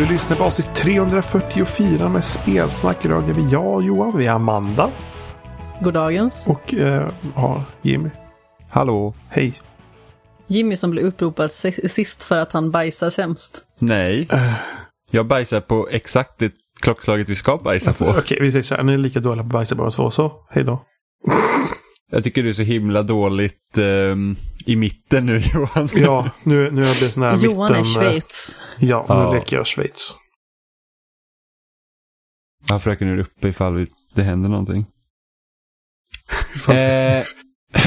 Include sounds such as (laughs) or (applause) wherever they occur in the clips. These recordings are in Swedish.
Du lyssnar på avsnitt 344 med spelsnack. Idag är vi jag, Johan, vi är Amanda Goddagens. och eh, ja, Jimmy. Hallå? Hej. Jimmy som blev uppropad sist för att han bajsar sämst. Nej. Eh, Jag bajsar på exakt det klockslaget vi ska bajsa på. Okej, vi säger så här. Ni är lika dåliga på att bajsa båda två, så hej då. Jag tycker du är så himla dåligt ehm, i mitten nu (laughs) Johan. Ja, nu, nu är det sån här Johan mitten. är Schweiz. eh, Ja, nu Ja. leker jag Schweiz. Ja, fröken är uppe ifall det händer någonting. (laughs) Eh,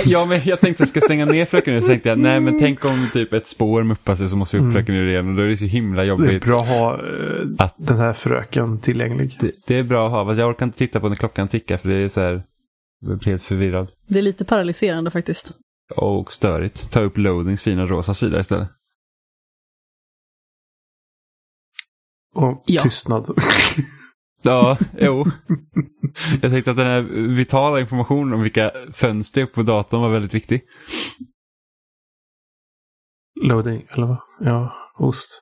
ja, men jag tänkte att jag ska stänga ner fröken nu. Så tänkte jag, nej men tänk om typ ett spår muppar sig så måste vi upp Mm. fröken ur igen. Och då är det så himla det är jobbigt. bra att ha eh, Att- den här fröken tillgänglig. Det, det är bra att ha, fast jag orkar inte titta på när klockan tickar för det är så här, jag blir helt förvirrad. Det är lite paralyserande faktiskt. Och störigt. Ta upp loadings fina rosa sida istället. Och Ja. tystnad. (laughs) Ja, jo. Jag tänkte att den här vitala informationen om vilka fönster på datorn var väldigt viktig. Loading, eller vad? Ja, ost.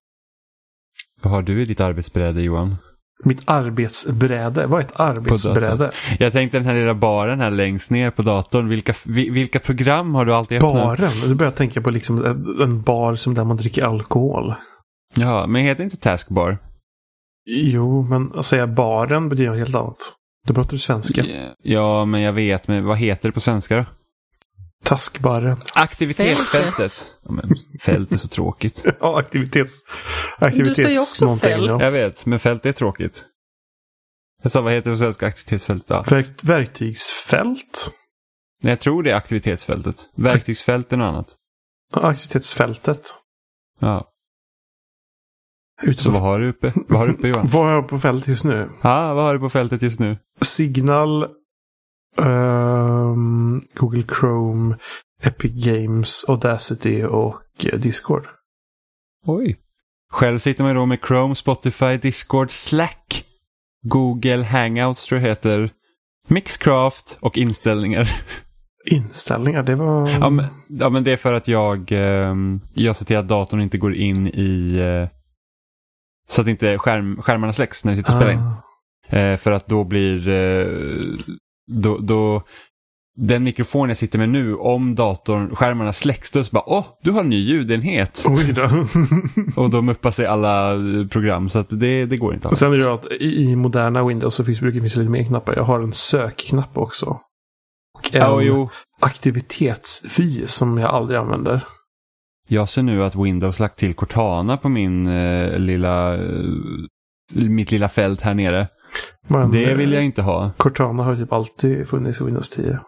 Vad har du i ditt arbetsbräde Johan? Mitt arbetsbräde. Vad är ett arbetsbräde? Jag tänkte den här lilla baren här längst ner på datorn. Vilka, vi- vilka program har du alltid öppnat? Baren? Du börjar tänka på liksom en- en bar som där man dricker alkohol. Ja, men heter inte taskbar? Jo, men att säga baren betyder helt annat. Då pratar du svenska. Ja, men jag vet. Men vad heter det på svenska då? Taskbaren. Aktivitetsfältet. Ja, men fält är så tråkigt. (laughs) Ja, aktivitets... aktivitets Du ju också någonting, fält. ja. Jag vet, men fält är tråkigt. Jag sa vad heter det på svenska aktivitetsfält då? Verk, verktygsfält. Nej, jag tror det är aktivitetsfältet. Verktygsfält är något annat. Ja, Aktivitetsfältet. Ja. Ute Så vad har du uppe? Vad har du uppe Johan? (laughs) vad har jag på fältet just nu? Ja, vad har du på fältet just nu? Signal, ehm, Google Chrome, Epic Games, Audacity och eh, Discord. Oj. Själv sitter man då med Chrome, Spotify, Discord, Slack, Google Hangouts tror jag heter, Mixcraft och inställningar. Inställningar, det var... Ja men, ja, men det är för att jag, ehm, jag ser till att datorn inte går in i... eh, så att inte skärm, skärmarna släcks när vi sitter och spelar in. Ah. Eh, för att då blir... Eh, då, då, den mikrofon jag sitter med nu, om datorn, skärmarna släcks, då så bara åh, du har en ny ljudenhet. Oj då. (laughs) Och då muppar sig alla eh, program så att det, det går inte Och sen är det att i, moderna Windows så finns, brukar det finnas lite mer knappar. Jag har en sökknapp också. Och en Ja, jo. aktivitetsfy som jag aldrig använder. Jag ser nu att Windows lagt till Cortana på min eh, lilla, eh, mitt lilla fält här nere. Men, Det vill jag eh, inte ha. Cortana har typ alltid funnits i Windows 10.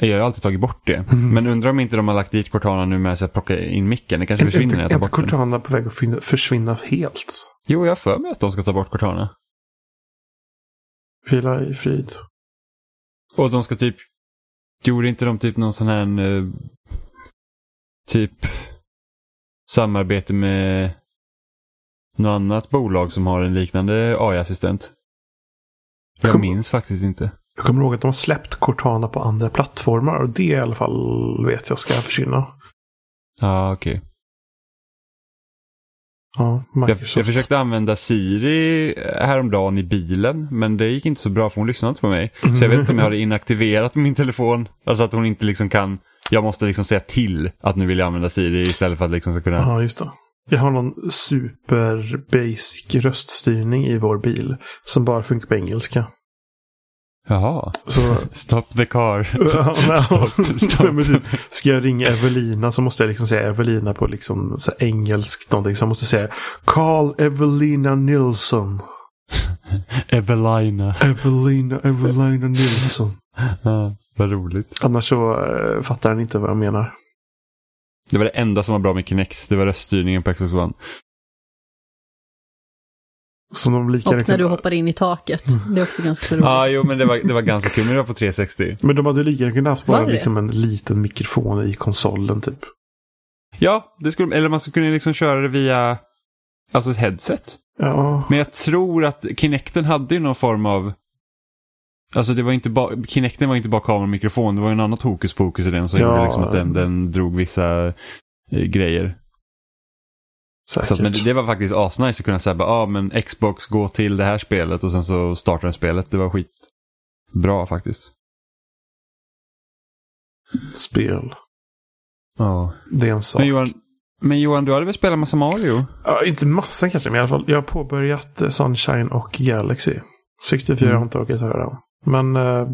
Jag har alltid tagit bort det. Mm. Men undrar om inte de har lagt dit Cortana nu med att plocka in micken. Det kanske Är försvinner är inte. Cortana på väg att försvinna helt? Jo, jag har för mig att de ska ta bort Cortana. Vila i frid. Och de ska typ... Gjorde inte de typ någon sån här... eh, typ samarbete med något annat bolag som har en liknande AI-assistent? Jag minns faktiskt inte. Jag kommer ihåg att de har släppt Cortana på andra plattformar och det i alla fall vet jag ska försvinna. Ja, ah, okej. Ja, Jag, jag försökte använda Siri häromdagen i bilen, men det gick inte så bra för hon lyssnade inte på mig. Så jag vet inte om jag har inaktiverat min telefon. Alltså att hon inte liksom kan, jag måste liksom säga till att nu vill jag använda Siri istället för att liksom ska kunna. Ja, just det. Jag har någon super basic röststyrning i vår bil som bara funkar på engelska. Jaha, Så (laughs) stop the car. (laughs) Ja, nej. (laughs) Nej, men typ, ska jag ringa Evelina så måste jag liksom säga Evelina på liksom så engelskt någonting. Så jag måste säga Call Evelina Nilsson. Evelina. Evelina, Evelina Nilsson. Ja, vad roligt. Annars så eh, fattar den inte vad jag menar. Det var det enda som var bra med Kinect. Det var röststyrningen på Xbox One. Så de lika Och när du kunde- hoppar in i taket. Det är också ganska (laughs) roligt. Ja, jo, men det var, det var ganska kul. Men det var på 360. Men de hade lika gärna kunnat haft bara liksom en liten mikrofon i konsolen typ. Ja, det skulle, eller man skulle kunna liksom köra det via alltså ett headset. Ja, Men jag tror att Kinecten hade ju någon form av... Alltså det var inte bara, Kinecten var inte bara kamera och mikrofon, det var ju en annat hokus pokus i den som Ja. gjorde liksom att den, den drog vissa eh, grejer. Säkert. Så att, men det, det var faktiskt asnice att kunna säga ja ah, men Xbox gå till det här spelet och sen så startar den spelet. Det var skitbra faktiskt. Spel. Ja. Det är en sak. Men Johan, men Johan, du hade väl spelat massa Mario? Ja, inte massa kanske, men i alla fall. Jag har påbörjat eh, Sunshine och Galaxy. 64 Mm. har inte orkat höra dem. Men eh,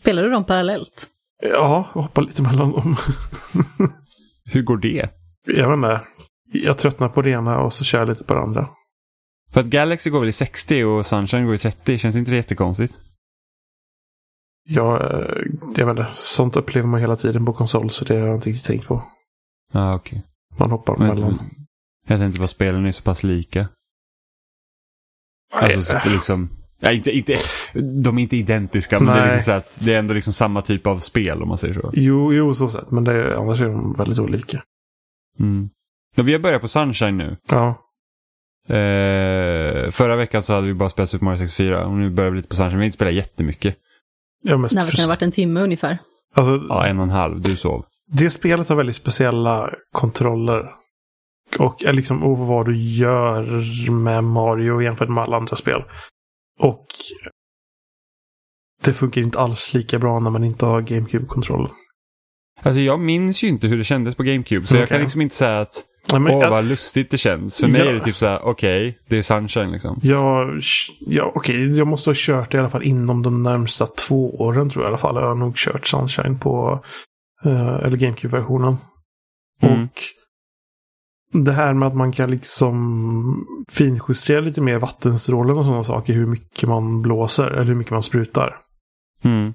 Spelar du dem parallellt? ja, hoppar lite mellan dem. (laughs) Hur går det? jag vet inte. Jag tröttnar på det ena och så kör jag lite på det andra. För att Galaxy går väl i 60 och Sunshine går i 30. Känns inte det jättekonstigt? Jag, eh, jag vet inte, sånt upplever man hela tiden på konsol så det har jag inte riktigt tänkt på. Ja, okej. Man hoppar Men mellan. Jag tänkte på spelen är så pass lika. Alltså så, Nej, liksom, ja, inte, inte, de är inte identiska men det är, liksom så att det är ändå liksom samma typ av spel om man säger så. Jo, jo, så sett. Men det, är- annars är de väldigt olika. Mm. Ja, vi har börjat på Sunshine nu. Ja, Eh, förra veckan så hade vi bara spelat Super Mario 64 och nu börjar vi lite på Sunshine. Vi har inte spelat jättemycket. jag är mest Nej, det kan ha varit en timme ungefär. alltså, Ja, en och en halv. Du sov. Det spelet har väldigt speciella kontroller. Och är liksom och vad du gör med Mario jämfört med alla andra spel. Och det funkar inte alls lika bra när man inte har GameCube-kontroll. Alltså jag minns ju inte hur det kändes på GameCube så jag Okej. kan liksom inte säga att Nej, men åh jag, vad lustigt det känns. För mig Ja. är det typ så här, okej, det är Sunshine liksom. jag, ja, okej, jag måste ha kört det i alla fall inom de närmsta två åren tror jag i alla fall. Jag har nog kört Sunshine på eh, eller GameCube-versionen. Mm. Och det här med att man kan liksom finjustera lite mer vattenstrålen och sådana saker. Hur mycket man blåser eller hur mycket man sprutar. Mm.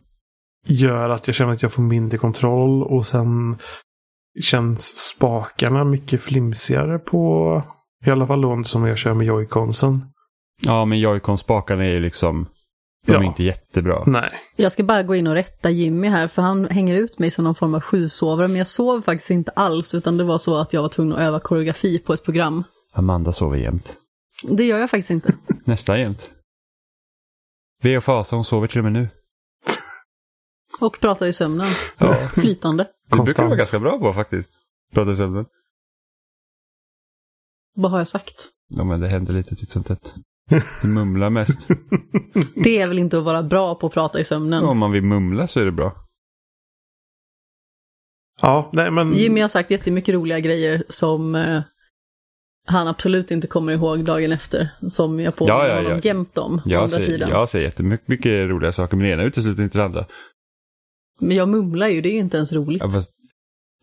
Gör att jag känner att jag får mindre kontroll och sen känns spakarna mycket flimsigare på i alla fall då som jag kör med joyconsen. Ja, men Joy-Con-spakarna är ju liksom, de är Ja. inte jättebra. Nej. Jag ska bara gå in och rätta Jimmy här, för han hänger ut mig som någon form av sjusovare, men jag sov faktiskt inte alls, utan det var så att jag var tvungen att öva koreografi på ett program. Amanda sover jämt. Det gör jag faktiskt inte. (laughs) Nästan jämt. Ve och fasa, hon sover till och med nu. Och pratar i sömnen. Ja. Flytande. Det brukar du Konstant. vara ganska bra på faktiskt. Prata i sömnen. Vad har jag sagt? Ja, men det händer lite titt som tätt. Du (laughs) mumlar mest. (laughs) Det är väl inte att vara bra på att prata i sömnen. Om man vill mumla så är det bra. Ja, nej men. Jimmy har sagt jättemycket roliga grejer som eh, han absolut inte kommer ihåg dagen efter. Som jag påminner Ja, ja, honom ja. jämt om, Jag andra säger, sidan. jag säger jättemycket mycket roliga saker, men det ena utesluter inte det andra. Men jag mumlar ju, det är ju inte ens roligt. Ja, fast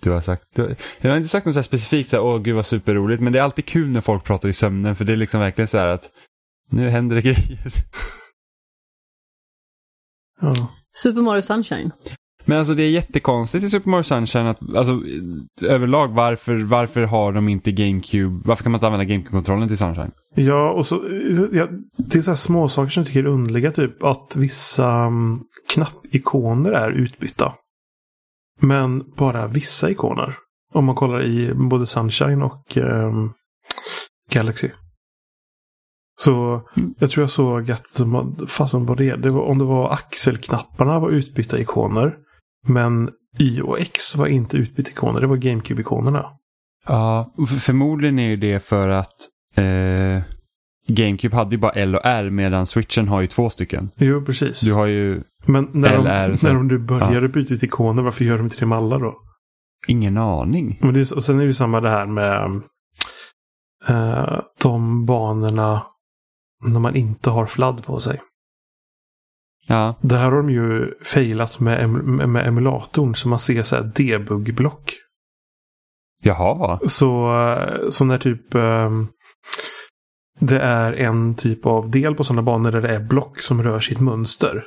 du har sagt, du, jag har inte sagt något så här specifikt, så här, åh gud vad superroligt, men det är alltid kul när folk pratar i sömnen, för det är liksom verkligen så här att nu händer det (laughs) grejer. Ja. Super Mario Sunshine. Men alltså det är jättekonstigt i Super Mario Sunshine att, alltså överlag varför, varför har de inte GameCube, varför kan man inte använda GameCube-kontrollen till Sunshine? Ja, och så, ja, det är så här små saker som jag tycker är underliga. Typ att vissa um, knappikoner är utbytta. Men bara vissa ikoner. Om man kollar i både Sunshine och ehm, Galaxy. Så jag tror jag såg att, fasen vad det det var, om det var axelknapparna var utbytta ikoner. Men Y och X var inte utbytta ikoner, det var GameCube-ikonerna. Ja, förmodligen är ju det för att eh, GameCube hade ju bara L och R medan Switchen har ju två stycken. Jo, precis. Du har ju Men när de, LR, så- när de nu började byta ut ikoner, varför gör de inte det med alla då? ingen aning. Men det och sen är det ju samma det här med eh, de banorna när man inte har fladd på sig. Ja, Det här har de ju failat med, em- med, emulatorn så man ser så här debug-block. jaha. Så, eh, så när typ ehm, det är en typ av del på sådana banor där det är block som rör sitt mönster.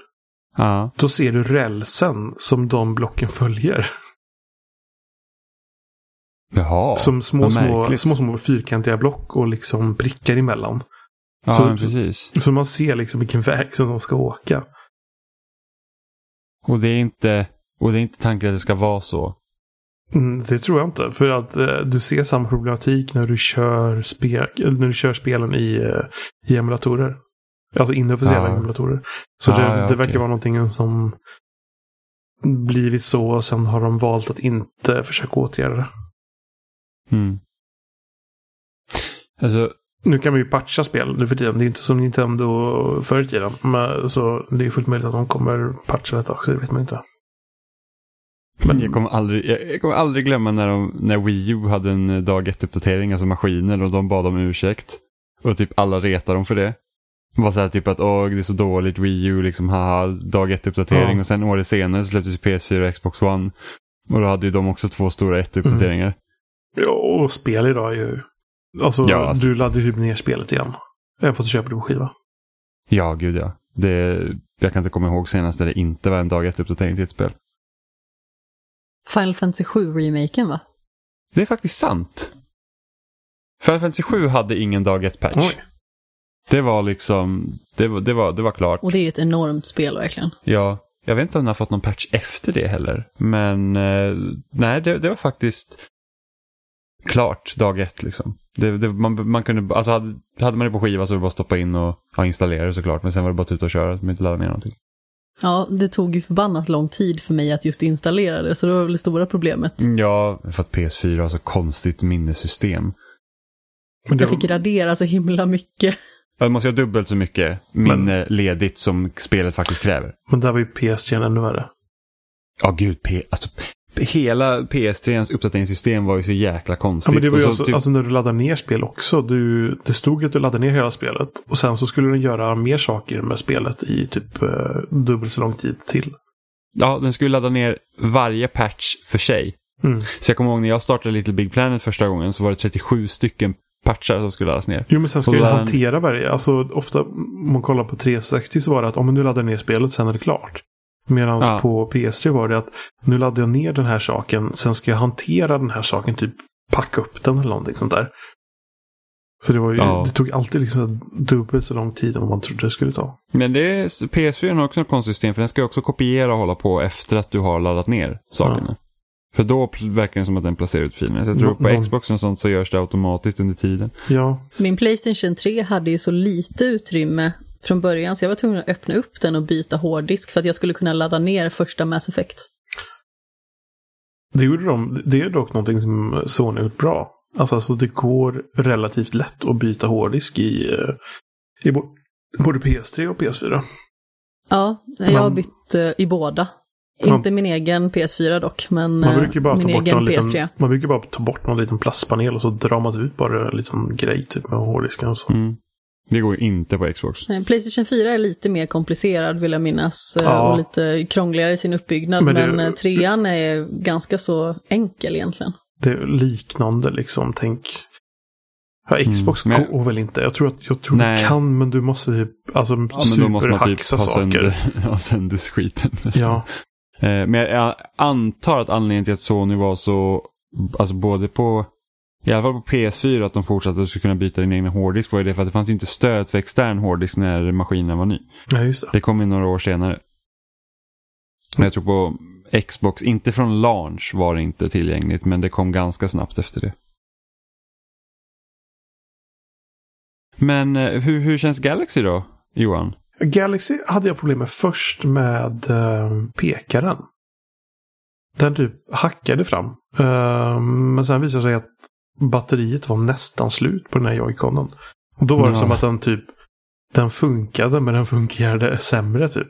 Ja, Då ser du rälsen som de blocken följer. jaha. Som små, små, små, små fyrkantiga block och liksom prickar emellan. Ja, så- precis. Så man ser liksom vilken väg som de ska åka. Och det är inte, och det är inte tanken att det ska vara så. Mm, det tror jag inte. För att eh, du ser samma problematik när du kör, spel, eller när du kör spelen i, eh, i emulatorer. Alltså inofficiella Ja. emulatorer. Så Ja, det, det verkar okej. vara någonting som blivit så och sen har de valt att inte försöka åtgärda det. Mm. Alltså, Nu kan man ju patcha spel nu för tiden. Det är inte som Nintendo förr i tiden. Men, så det är fullt möjligt att de kommer patcha detta också. Det vet man inte. Men jag kommer aldrig, jag, kommer aldrig glömma när, de, när Wii U hade en eh, dag ett uppdatering alltså maskiner, och de bad om ursäkt. Och typ alla retade dem för det. Var så här typ att åh det är så dåligt Wii U, liksom haha, dag ett uppdatering Ja. och sen året senare släpptes PS4 och Xbox One. Och då hade ju de också två stora ett uppdateringar. Ja, och spel idag är ju... Alltså, Ja, alltså- du laddar ju ner spelet igen. Även fast du köper det på skiva. Ja, gud ja. Det, jag kan inte komma ihåg senast när det inte var en dag ett uppdatering till ett spel. Final Fantasy 7-remaken va? Det är faktiskt sant. Final Fantasy 7 hade ingen dag ett patch. Oj. Det var liksom, det var, det var, det var klart. Och det är ett enormt spel verkligen. Ja, jag vet inte om den har fått någon patch efter det heller. Men eh, nej, det, det var faktiskt klart dag ett liksom. Det, det, man, man kunde, alltså hade, hade man det på skiva så var det bara att stoppa in och ja, installera det såklart. Men sen var det bara att ut och köra, så man inte ladda ner någonting. Ja, det tog ju förbannat lång tid för mig att just installera det, så det var väl det stora problemet. Ja, för att PS4 har så konstigt minnessystem. Men det, Jag fick radera så himla mycket. Ja, Du måste ju ha dubbelt så mycket minne ledigt som spelet faktiskt kräver. men där var ju PS-gen ännu värre. Ja, gud. P, alltså, hela PS3s uppdateringssystem var ju så jäkla Ja, konstigt. men det var ju alltså, typ- alltså när du laddar ner spel också. Du, det stod att du laddade ner hela spelet. Och sen så skulle den göra mer saker med spelet i typ eh, dubbelt så lång tid till. Ja, den skulle ladda ner varje patch för sig. Mm. Så jag kommer ihåg när jag startade Little Big Planet första gången så var det 37 stycken patchar som skulle laddas ner. Jo, men sen ska den- hantera varje. Alltså ofta om man kollar på 360 så var det att om du laddar ner spelet sen är det klart. Medan Ja. på PS3 var det att nu laddar jag ner den här saken. Sen ska jag hantera den här saken. Typ packa upp den eller någonting sånt där. Så det var ju, Ja. det tog alltid liksom dubbelt så lång tid än man trodde det skulle ta. Men det är, PS4 har också ett konstigt system för den ska också kopiera och hålla på efter att du har laddat ner sakerna. För då verkar det som att den placerar ut filerna. Jag tror De- på de- Xbox och sånt så görs det automatiskt under tiden. Ja, Min Playstation 3 hade ju så lite utrymme från början så jag var tvungen att öppna upp den och byta hårddisk för att jag skulle kunna ladda ner första Mass Effect. det gjorde de. Det är dock någonting som Sony har gjort bra. Alltså, alltså det går relativt lätt att byta hårddisk i, eh, i både PS3 och PS4. Ja, jag har bytt eh, i båda. Inte min egen PS4 dock, men Man eh, brukar min egen någon PS3. liten, man brukar bara ta bort någon liten plastpanel och så drar man ut bara en liten grej typ med hårddisken och så. Mm. Det går ju inte på Xbox. Eh, Playstation 4 är lite mer komplicerad vill jag minnas eh, Ja. och lite krångligare i sin uppbyggnad. Men Men, det- eh, trean är ganska så enkel egentligen. Det är liknande liksom, tänk. Ja, Xbox Mm, men- går väl inte. Jag tror att jag tror Nej. du kan, men du måste typ alltså, Ja, men typ superhacksa ha saker. (laughs) sönder, ha sönder skiten. nästan. Ja, Eh, Men jag antar att anledningen till att Sony var så, alltså både på, i alla fall på PS4 att de fortsatte att skulle kunna byta din egna hårddisk var ju det för att det fanns inte stöd för extern hårddisk när maskinen var ny. ja just det. Det kom ju några år senare. Men jag tror på Xbox, inte från launch var det inte tillgängligt men det kom ganska snabbt efter det. Men eh, hur, hur känns Galaxy då, Johan? Galaxy hade jag problem med först med eh, pekaren. Den typ hackade fram. Eh, men sen visade det sig att batteriet var nästan slut på den här joyconen. Och då var det Ja. som att den typ den funkade men den fungerade sämre typ.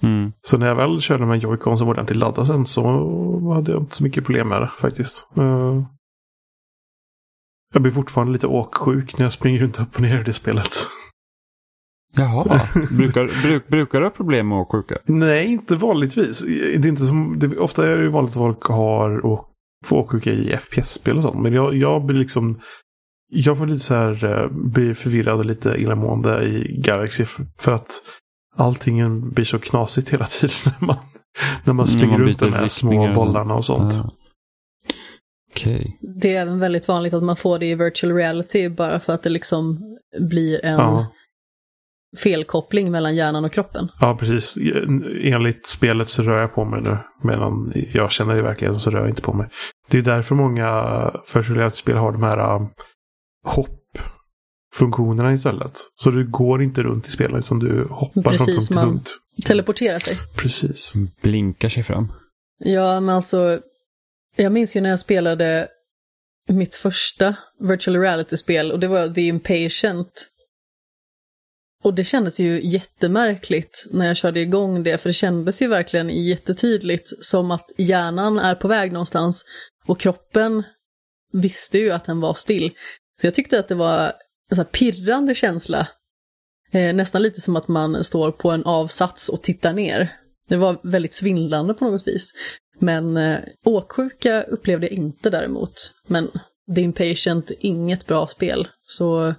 Mm. Så när jag väl körde med joycon som ordentligt laddad sen så hade jag inte så mycket problem med det faktiskt. Eh, jag blir fortfarande lite åksjuk när jag springer runt upp och ner i det spelet. Jaha, (laughs) brukar, bruk, brukar du ha problem med åksjuka? Nej, inte vanligtvis. Det är inte som, det, ofta är det ju vanligt att folk har och får åksjuka i FPS-spel och sånt. Men jag, jag blir liksom... Jag får lite så här, eh, blir förvirrad och lite illamående i Galaxy för, för att allting blir så knasigt hela tiden (laughs) när man, när man springer man runt de här små bollarna och sånt. Ah. Okej. Det är även väldigt vanligt att man får det i virtual reality bara för att det liksom blir en Ja. Felkoppling mellan hjärnan och kroppen. Ja, precis. Enligt spelet så rör jag på mig nu. Medan jag känner i verkligheten så rör jag inte på mig. Det är därför många virtual-spel har de här um, hopp-funktionerna istället. Så du går inte runt i spelet utan du hoppar från Precis, punkt till man- punkt. Teleportera sig. Precis. Blinkar sig fram. Ja, men alltså, jag minns ju när jag spelade mitt första virtual reality-spel och det var The Impatient. Och det kändes ju jättemärkligt när jag körde igång det, för det kändes ju verkligen jättetydligt som att hjärnan är på väg någonstans och kroppen visste ju att den var still. Så jag tyckte att det var en så här pirrande känsla. Eh, nästan lite som att man står på en avsats och tittar ner. Det var väldigt svindlande på något vis. Men eh, åksjuka upplevde jag inte däremot. Men The Impatient, inget bra spel. Så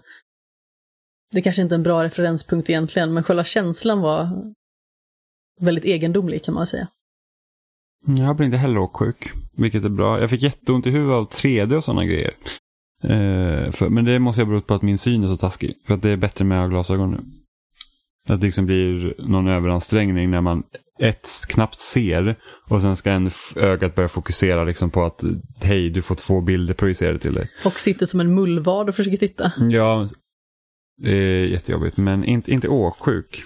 det kanske inte är en bra referenspunkt egentligen, men själva känslan var väldigt egendomlig kan man säga. Jag blir inte heller åksjuk, vilket är bra. Jag fick jätteont i huvudet av 3D och sådana grejer. Eh, för, men det måste ha berott på att min syn är så taskig. För att det är bättre med glasögon nu. Att det liksom blir någon överansträngning när man ett knappt ser och sen ska en ögat börja fokusera liksom på att hej, du får två bilder projicerade till dig. Och sitter som en mullvad och försöker titta. Ja, det är jättejobbigt, men inte, inte åksjuk.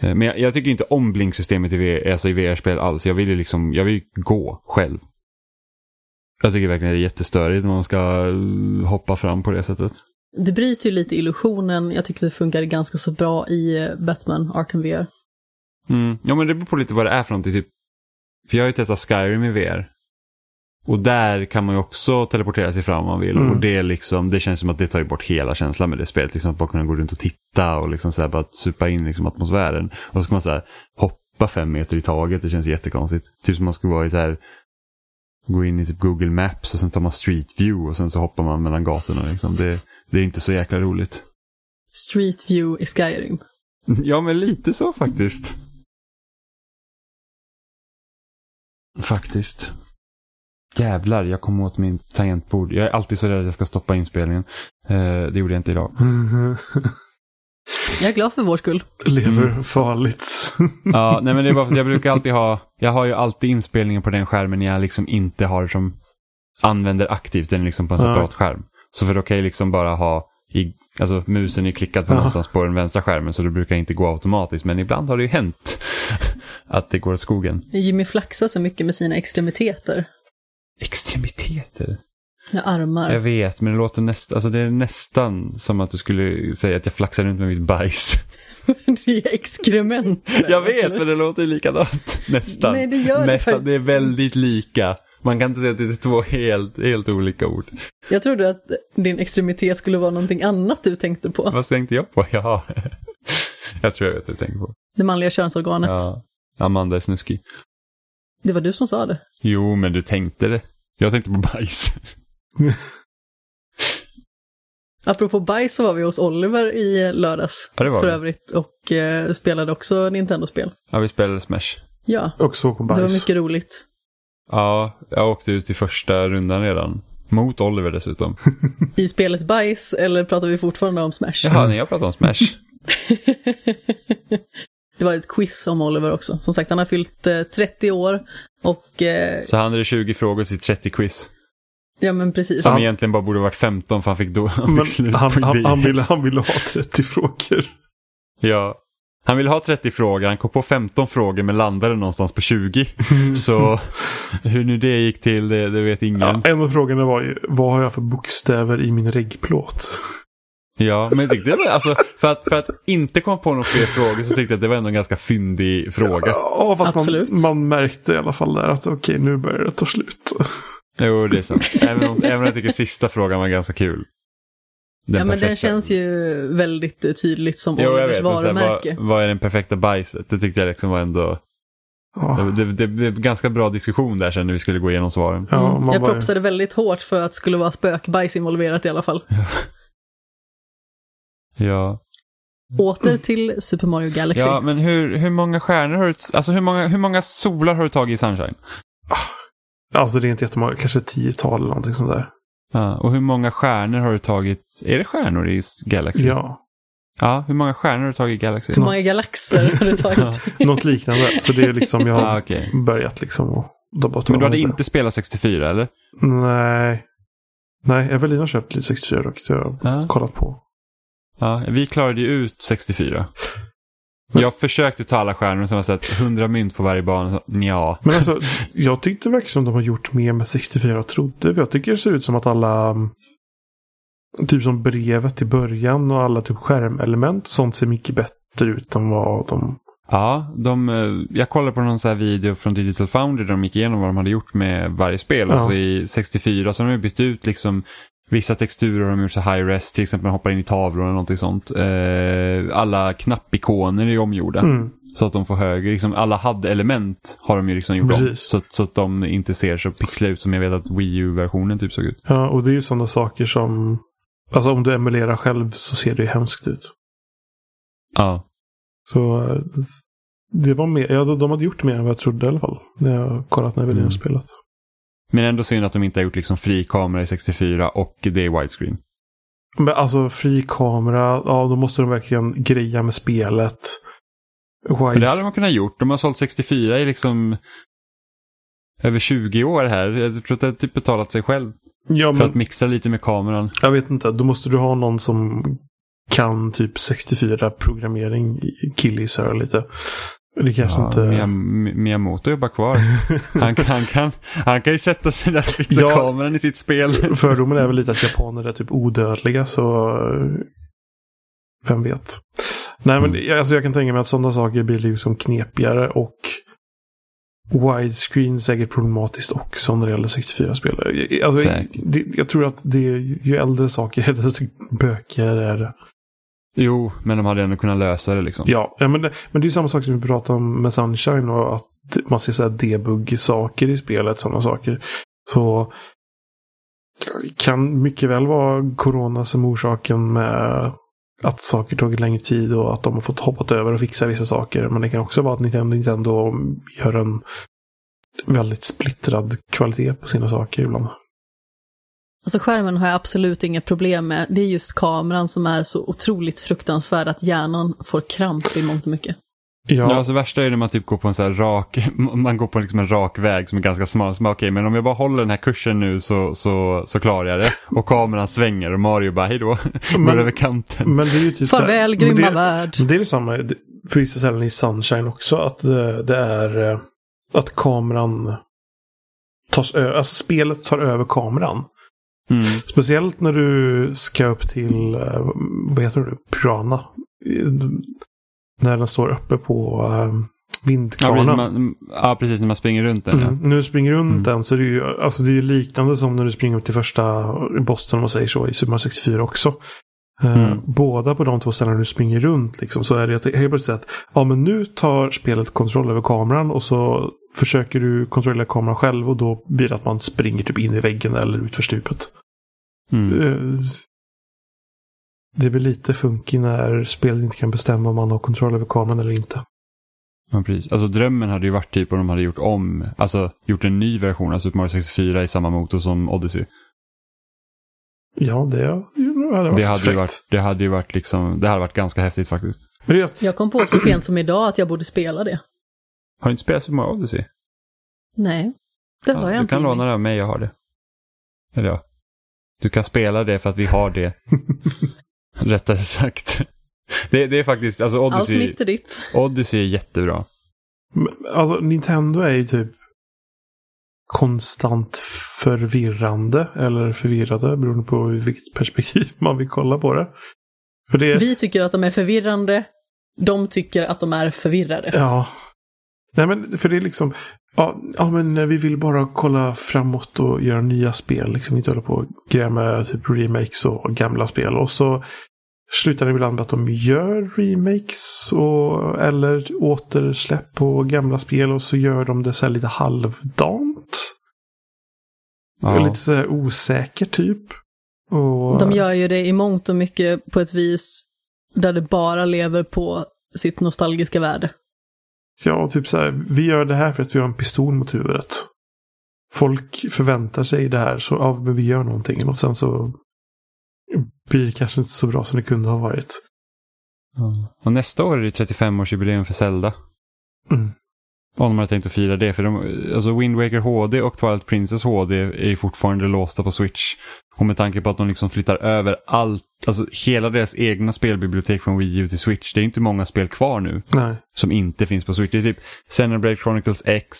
Eh, men jag, jag, tycker inte om blinksystemet i, VR, alltså i VR-spel alls. Jag vill ju liksom, jag vill gå själv. Jag tycker verkligen det är jättestörigt när man ska eh, hoppa fram på det sättet. Det bryter ju lite illusionen. Jag tycker det funkar ganska så bra i eh, Batman Arkham VR. Mm. Ja, men det beror på lite vad det är för någonting. Typ. För jag har ju testat Skyrim i VR. Och där kan man ju också teleportera sig fram om man vill. Mm. Och det, liksom, det känns som att det tar bort hela känslan med det spelet. Liksom, att bara kunna gå runt och titta och liksom så här, bara supa in liksom, atmosfären. Och så ska man så här, hoppa fem meter i taget. Det känns jättekonstigt. Typ som man skulle vara i så här, gå in i typ Google Maps och sen tar man Street View och sen så hoppar man mellan gatorna. Liksom. Det, det är inte så jäkla roligt. Street View i Skyrim. (laughs) Ja, men lite så faktiskt. Faktiskt. Jävlar, jag kom åt min tangentbord. Jag är alltid så rädd att jag ska stoppa inspelningen. Eh, det gjorde jag inte idag. jag är glad för vår skull. Lever mm. farligt. ja, nej men det är bara för att jag brukar alltid ha, jag har ju alltid inspelningen på den skärmen jag liksom inte har som använder aktivt den liksom på en separat ja. skärm. Så för då kan jag liksom bara ha i, alltså musen är klickad på ja. någonstans på den vänstra skärmen så det brukar inte gå automatiskt. Men ibland har det ju hänt (laughs) att det går åt skogen. Jimmy flaxar så mycket med sina extremiteter. Extremiteter? Ja, armar. Jag vet, men det låter nästan, alltså det är nästan som att du skulle säga att jag flaxar runt med mitt bajs. (laughs) det är exkrement. jag vet, eller? men det låter likadant. (laughs) Nästan. Nej, det gör nästan, det Det är väldigt lika. Man kan inte säga att det är två helt, helt olika ord. Jag trodde att din extremitet skulle vara någonting annat du tänkte på. Vad tänkte jag på? (laughs) Ja, jag tror jag vet vad jag tänkte på. Det manliga könsorganet. Ja, Amanda är snuskig. Det var du som sa det. Jo, men du tänkte det. Jag tänkte på bajs. (laughs) Apropå bajs så var vi hos Oliver i lördags. Ja, det var för vi. övrigt. Och eh, spelade också Nintendo-spel. Ja, vi spelade Smash. Ja. Och så på bajs. Det var mycket roligt. Ja, jag åkte ut i första rundan redan. Mot Oliver dessutom. (laughs) I spelet bajs eller pratar vi fortfarande om Smash? Jaha, nej jag pratar om Smash. (laughs) det var ett quiz om Oliver också. Som sagt, han har fyllt eh, 30 år och... Eh... Så han hade 20 frågor till 30 quiz. Ja men precis. Som han... egentligen bara borde varit 15 för han fick, då, (laughs) han fick slut han, på han, han, ville, han ville ha 30 frågor. Ja. Han ville ha 30 frågor, han kom på 15 frågor men landade någonstans på 20. Så hur nu det gick till, det, det vet ingen. Ja, en av frågorna var ju, vad har jag för bokstäver i min reggplåt? Ja, men det, det, alltså, för, att, för att inte komma på några fler frågor så tyckte jag att det var ändå en ganska fyndig fråga. Ja, fast Absolut. Man, man märkte i alla fall där att okej, okay, nu börjar det ta slut. (laughs) Jo, det är sant. Även om, även om jag tycker sista frågan var ganska kul. Den ja, men den känns ju väldigt tydligt som jo, Olivers vet, varumärke. Vad, vad, är den perfekta bajset? Det tyckte jag liksom var ändå... Oh. Det, det, blev ganska bra diskussion där sen när vi skulle gå igenom svaren. Ja, mm. Jag propsade väldigt hårt för att det skulle vara spökbajs involverat i alla fall. (laughs) ja. Åter till Super Mario Galaxy. Ja, men hur, hur många stjärnor har du... Alltså hur många, hur många solar har du tagit i Sunshine? Alltså det är inte jättemånga, kanske tiotal eller någonting sånt där. Ja, och hur många stjärnor har du tagit? Är det stjärnor i Galaxy? Ja. Ja, hur många stjärnor har du tagit i Galaxy? Hur många galaxer har du tagit? (laughs) Något liknande. Så det är liksom, jag har (laughs) ah, okay. börjat liksom och Men du hade inte spelat 64 eller? Nej. Nej, Evelina har köpt lite 64 dock. Det har jag ah. kollat på. Ja, vi klarade ju ut 64. Jag försökte ta alla stjärnor som har sett 100 mynt på varje bana. Ja. Men alltså, jag tyckte verkligen som de har gjort mer med 64 och trodde. För jag tycker det ser ut som att alla... mm, Typ som brevet i början och alla typ skärmelement och sånt ser mycket bättre ut än vad de... Ja, de, eh, jag kollade på någon sån här video från Digital Foundry där de gick igenom vad de hade gjort med varje spel. Ja. Alltså i 64 så har de bytt ut liksom vissa texturer har de gjort så high res, till exempel hoppar in i tavlor eller någonting sånt. Eh, alla knappikoner är omgjorda. Mm. Så att de får högre, liksom alla HUD-element har de ju liksom gjort om. Så, att- så att de inte ser så pixliga ut som jag vet att Wii U-versionen typ såg ut. Ja, och det är ju sådana saker som... Alltså om du emulerar själv så ser det ju hemskt ut. Ja. Så eh, det var mer, ja, de hade gjort mer än vad jag trodde i alla fall. När jag kollat när vi Mm. mm. spelat. Men ändå synd att de inte har gjort liksom fri kamera i 64 och det är widescreen. Men alltså fri kamera, ja då måste de verkligen greja med spelet. Men Wise. det hade man kunnat gjort. De har sålt 64 i liksom över 20 år här. Jag tror att det har typ betalat sig själv. ja, För att men, mixa lite med kameran. jag vet inte, då måste du ha någon som kan typ 64 programmering, killgissar lite. Det kanske Ja, inte... Miyam- Miyamoto jobbar kvar. Han kan, han, kan, han kan ju sätta sig där och fixa Ja. kameran i sitt spel. Fördomen är väl lite att japaner är typ odödliga så vem vet. Nej men Mm. jag- alltså, jag kan tänka mig att sådana saker blir liksom knepigare och widescreen säkert problematiskt också när det gäller 64-spel. Alltså, det, jag tror att det, ju äldre saker är (laughs) desto bökigare är det. Jo, men de hade ändå kunnat lösa det liksom. Ja, men, det, men det är samma sak som vi pratade om med Sunshine och att man ser så här debug-saker i spelet, sådana saker. Så kan mycket väl vara corona som orsaken med att saker tagit längre tid och att de har fått hoppat över och fixa vissa saker. Men det kan också vara att Nintendo, Nintendo gör en väldigt splittrad kvalitet på sina saker ibland. Alltså skärmen har jag absolut inga problem med. Det är just kameran som är så otroligt fruktansvärd att hjärnan får kramp i mångt och mycket. Ja, Ja, alltså värsta är när man typ går på en så här rak, (laughs) man går på liksom en rak väg som är ganska smal. Så Okej, men om jag bara håller den här kursen nu så, så, så klarar jag det. Och kameran svänger och Mario bara hej då, (laughs) går Men- över kanten. men det är ju typ så här- Farväl men grymma det, värld. Men det är detsamma det- på vissa ställen i Sunshine också. Att det, det är eh, att kameran tas över. Alltså spelet tar över kameran. Mm. Speciellt när du ska upp till, eh, vad heter det, Piranha. Eh, När den står uppe på Ja, precis, vindkvarnen. man, ja, precis när man springer runt den. Mm. När du springer runt Mm. den så är det ju alltså det är ju liknande som när du springer upp till första bossen om man säger så i Super Mario 64 också. Eh, Mm. Båda på de två ställena du springer runt liksom, så är det att helt plötsligt att ja, men nu tar spelet kontroll över kameran och så försöker du kontrollera kameran själv och då blir det att man springer typ in i väggen eller ut för stupet. Mm. Eh, Det blir lite funky när spelet inte kan bestämma om man har kontroll över kameran eller inte. Ja, precis. Alltså drömmen hade ju varit typ om de hade gjort om, alltså gjort en ny version av Super Mario 64 i samma motor som Odyssey. Ja, det hade varit Det hade, varit, det hade ju varit liksom, det hade varit ganska häftigt faktiskt. Det Jag kom på så sent som idag att jag borde spela det. Har du inte spelat Super Mario Odyssey? Nej, det har Ja, jag du inte. kan Jimmy. låna det av mig, jag har det. Eller ja. Du kan spela det för att vi har det. (laughs) Rättare sagt. Det, det är faktiskt, alltså Allt Odyssey, mitt är ditt. Odyssey är jättebra. Men, Alltså Nintendo är ju typ konstant förvirrande eller förvirrade beroende på vilket perspektiv (laughs) man vill kolla på det. Det Vi tycker att de är förvirrande. De tycker att de är förvirrade. Ja. Nej men för det är liksom Ja, ja men vi vill bara kolla framåt och göra nya spel. Liksom inte hålla på och greja med typ remakes och gamla spel. Och så slutar det ibland med att de gör remakes och, eller återsläpp på gamla spel och så gör de det så här lite halvdant. Ja. Lite så här osäker typ. Och, De gör ju det i mångt och mycket på ett vis där det bara lever på sitt nostalgiska värde. Ja, typ så här. Vi gör det här för att vi har en pistol mot huvudet. Folk förväntar sig det här, så ja, men vi gör någonting. Och sen så blir det kanske inte så bra som det kunde ha varit. Ja. Och nästa år är det 35-årsjubileum för Zelda. Mm. Om de hade tänkt att fira det. För de, alltså Wind Waker HD och Twilight Princess HD är ju fortfarande låsta på Switch. Och med tanke på att de liksom flyttar över allt, alltså hela deras egna spelbibliotek från Wii U till Switch. Det är inte många spel kvar nu Nej. som inte finns på Switch. Det är typ Xenoblade Chronicles X,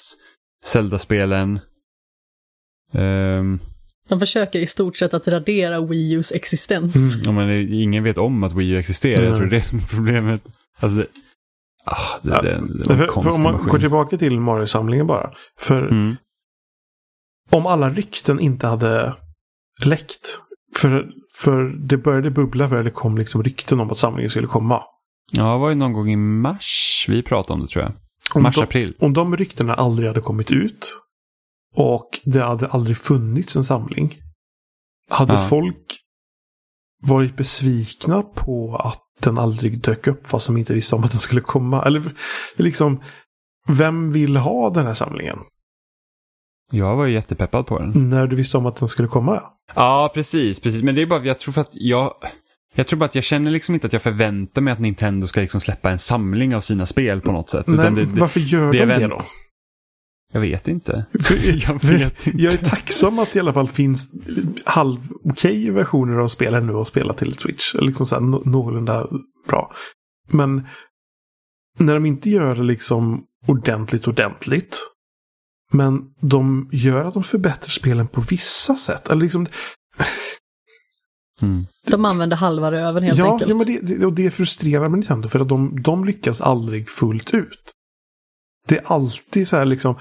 Zelda-spelen. ehm, De försöker i stort sett att radera Wii Us existens. Mm. ja, men det- ingen vet om att Wii U existerar. Jag Nej. tror det är problemet. Alltså, ah, det, Ja, det, det För, för om man maskin. går tillbaka till Mario-samlingen bara. För Mm. om alla rykten inte hade läckt. För, för det började bubbla för det kom liksom rykten om att samlingen skulle komma. Ja, det var ju någon gång i mars vi pratade om det tror jag. Om Mars, de, april. om de ryktena aldrig hade kommit ut och det hade aldrig funnits en samling. Hade Ja. folk varit besvikna på att den aldrig dök upp fast de inte visste om att den skulle komma? Eller liksom, vem vill ha den här samlingen? Jag var ju jättepeppad på den. När du visste om att den skulle komma? Ja, precis, precis. Men det är bara, jag tror för att jag... Jag tror bara att jag känner liksom inte att jag förväntar mig att Nintendo ska liksom släppa en samling av sina spel på något sätt. Nej, det, det, varför gör det de det då? Jag vet inte. (laughs) Jag vet inte. Jag är tacksam att det i alla fall finns halv okej versioner av spelen nu att spela till Switch. Liksom så här, nå- någorlunda bra. Men när de inte gör det liksom ordentligt ordentligt. Men de gör att de förbättrar spelen på vissa sätt. Eller liksom, Mm. De använder halva röven helt ja, enkelt. ja, men det, det, och det frustrerar mig Nintendo för att de, de lyckas aldrig fullt ut. Det är alltid så här liksom,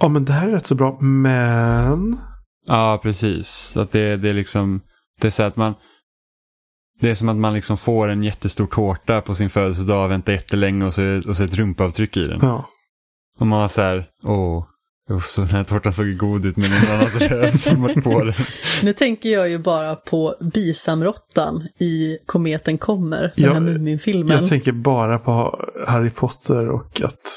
ja men det här är rätt så bra, men... Ja, precis. Att det, det är liksom... Det är så att man... Det är som att man liksom får en jättestor tårta på sin födelsedag, väntar jättelänge och så, och så ett rumpavtryck i den. Ja. Och man var så här, åh, oh, så den här tårtan såg god ut med någon annans röv som var på den. (laughs) Nu tänker jag ju bara på bisamrottan i Kometen kommer, den Ja, här Muminfilmen. Jag tänker bara på Harry Potter och att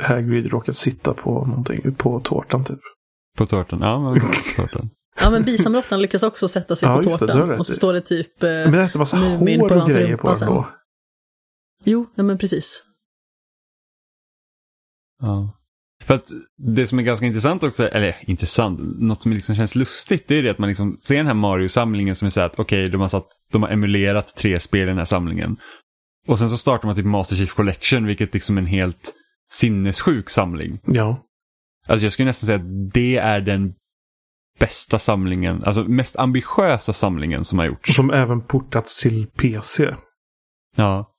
Hagrid råkat sitta på någonting, på tårtan typ. På tårtan, ja men på tårtan. (laughs) Ja, men bisamrottan lyckas också sätta sig Ja, på det, det tårtan. rätt och så står det typ... Eh, Men det är massa Mumin hår på och hans grejer på den då. Jo, ja, men precis. Ja. För att det som är ganska intressant också, eller intressant, något som liksom känns lustigt, det är det att man liksom ser den här Mario-samlingen som är så här att okej, de, har satt, de har emulerat tre spel i den här samlingen. Och sen så startar man typ Master Chief Collection, vilket liksom är en helt sinnessjuk samling. Ja. Alltså jag skulle nästan säga att det är den bästa samlingen, alltså mest ambitiösa samlingen som har gjorts. Som även portats till PC. Ja.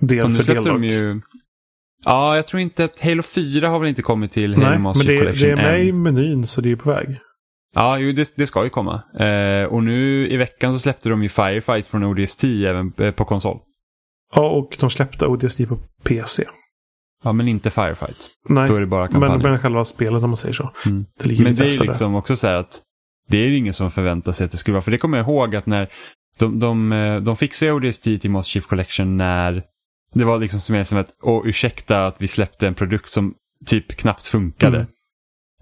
Del Och nu släppte del de ju... Ja, jag tror inte att Halo 4 har väl inte kommit till Halo Nej, Master men det, Collection det är med än. i menyn så det är på väg. Ja, jo, det, det ska ju komma. Eh, och nu i veckan så släppte de ju Firefight från ODST även eh, på konsol. Ja, och de släppte ODST på PC. Ja, men inte Firefight. Nej, Då är det bara men, men själva spelet om man säger så. Mm. Det ligger Men det är ju liksom också så här att det är ingen som förväntar sig att det skulle vara. För det kommer jag ihåg att när de, de, eh, de fixade ODST till Master Chief Collection när det var liksom som, som att, åh ursäkta att vi släppte en produkt som typ knappt funkade.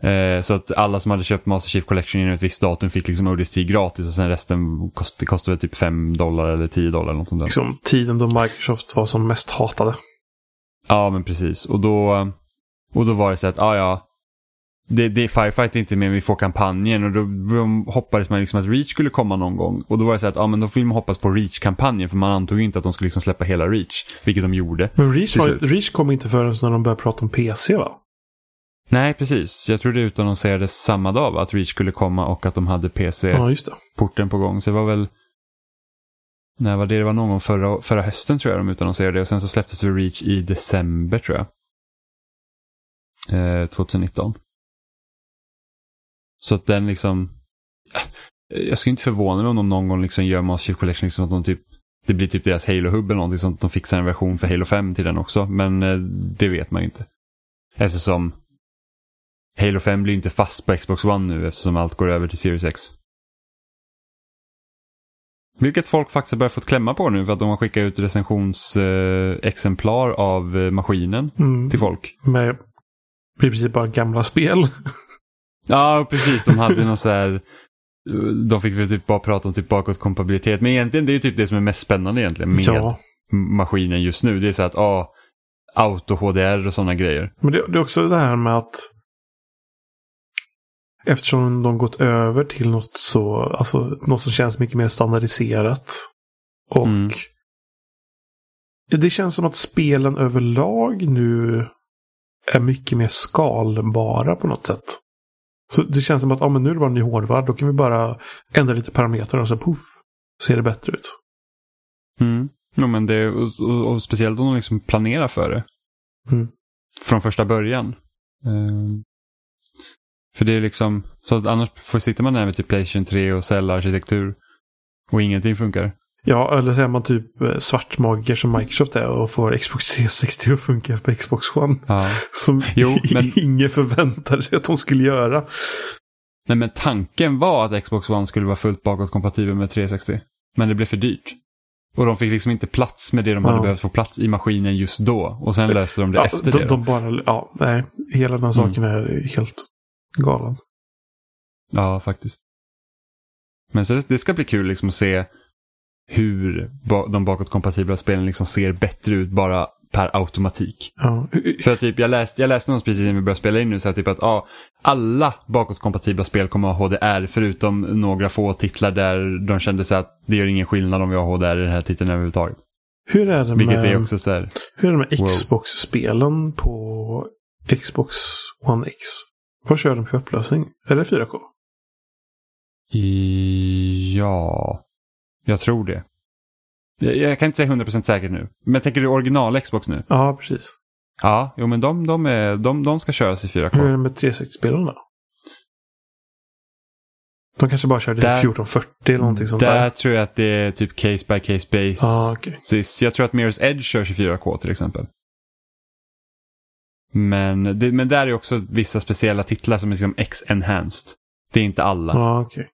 Eh, så att alla som hade köpt Master Chief Collection inom ett visst datum fick liksom ODST gratis och sen resten kost, kostade typ 5 dollar eller 10 dollar. Eller något sånt där. Liksom tiden då Microsoft var som mest hatade. Ja, men precis. Och då, och då var det så att, ja ja, det, det, Firefight är inte med, vi får kampanjen och då de hoppades man liksom att Reach skulle komma någon gång. Och då var det så att, ja men då vill man hoppas på Reach-kampanjen för man antog inte att de skulle liksom släppa hela Reach, vilket de gjorde. Men Reach, var. Reach kom inte förrän när de började prata om PC va? Nej, precis. Jag tror det utannonserades samma dag va? att Reach skulle komma och att de hade Ja. PC-porten på gång. Så det var väl, när var det? Det var någon gång förra, förra hösten tror jag de utannonserade det och sen så släpptes det Reach i december tror jag. Eh, 2019. Så att den liksom... Eh, jag skulle inte förvåna mig om de någon gång liksom gör Master Chief Collection liksom att de typ... Det blir typ deras Halo-hub eller någonting sånt. att De fixar en version för Halo 5 till den också. Men eh, det vet man ju inte. Eftersom Halo 5 blir inte fast på Xbox One nu eftersom allt går över till Series X. Vilket folk faktiskt har börjat fått klämma på nu för att de har skickat ut recensionsexemplar exemplar av eh, maskinen Mm. till folk. Med i princip bara gamla spel. (laughs) Ja, precis. De hade någon så här... De fick väl typ bara prata om typ bakåtkompatibilitet. Men egentligen det är typ det som är mest spännande egentligen med Ja. maskinen just nu. Det är så att ah, auto-HDR och sådana grejer. Men det, det är också det här med att eftersom de gått över till något så, alltså något som känns mycket mer standardiserat. Och Mm. det känns som att spelen överlag nu är mycket mer skalbara på något sätt. Så det känns som att ah, men nu är det bara en ny hårdvara, då kan vi bara ändra lite parametrar och så poff, ser det bättre ut. Mm. Jo, men det, och, och, och speciellt om de liksom planerar för det. Mm. Från första början. Ehm, för det är liksom, så att annars får, sitter man där med typ Playstation 3 och cellarkitektur och ingenting funkar. Ja, eller så är man typ eh, svartmagiker som Microsoft är och får Xbox 360 att funka på Xbox One. Ja. (laughs) Som Jo, (laughs) men- ingen förväntade sig att de skulle göra. Nej, men tanken var att Xbox One skulle vara fullt bakåtkompatibel med 360. Men det blev för dyrt. Och de fick liksom inte plats med det de hade Ja. behövt få plats i maskinen just då. Och sen löste de det Ja, efter de, det. de bara, ja, nej, hela Mm. den saken är helt galen. Ja, faktiskt. Men så det, det ska bli kul liksom att se hur ba, de bakåtkompatibla spelen liksom ser bättre ut bara per automatik. Ja. För typ, jag läste, jag läste någon precis innan vi började spela in nu så här, typ att ja, alla bakåtkompatibla spel kommer att ha HDR förutom några få titlar där de kände sig att det gör ingen skillnad om vi har HDR i den här titeln överhuvudtaget. Hur är det Vilket med, är också så här, hur är det med. Xbox-spelen på Xbox One X? Vad kör de för upplösning? Är det 4K? i, ja, jag tror det. Jag, jag kan inte säga 100% säkert nu. Men tänker du original Xbox nu? Ja, precis. Ja, jo men de, de, är, de, de ska köras i 4K. Hur är det med 360-spelen då? De kanske bara körde Där- 1440 eller någonting sånt Där där. tror jag att det är typ case by case basis. Ja, okej. Jag tror att Mirror's Edge kör 24K till exempel. Men, det, men där är också vissa speciella titlar som är liksom X-enhanced. Det är inte alla. Ja, okej.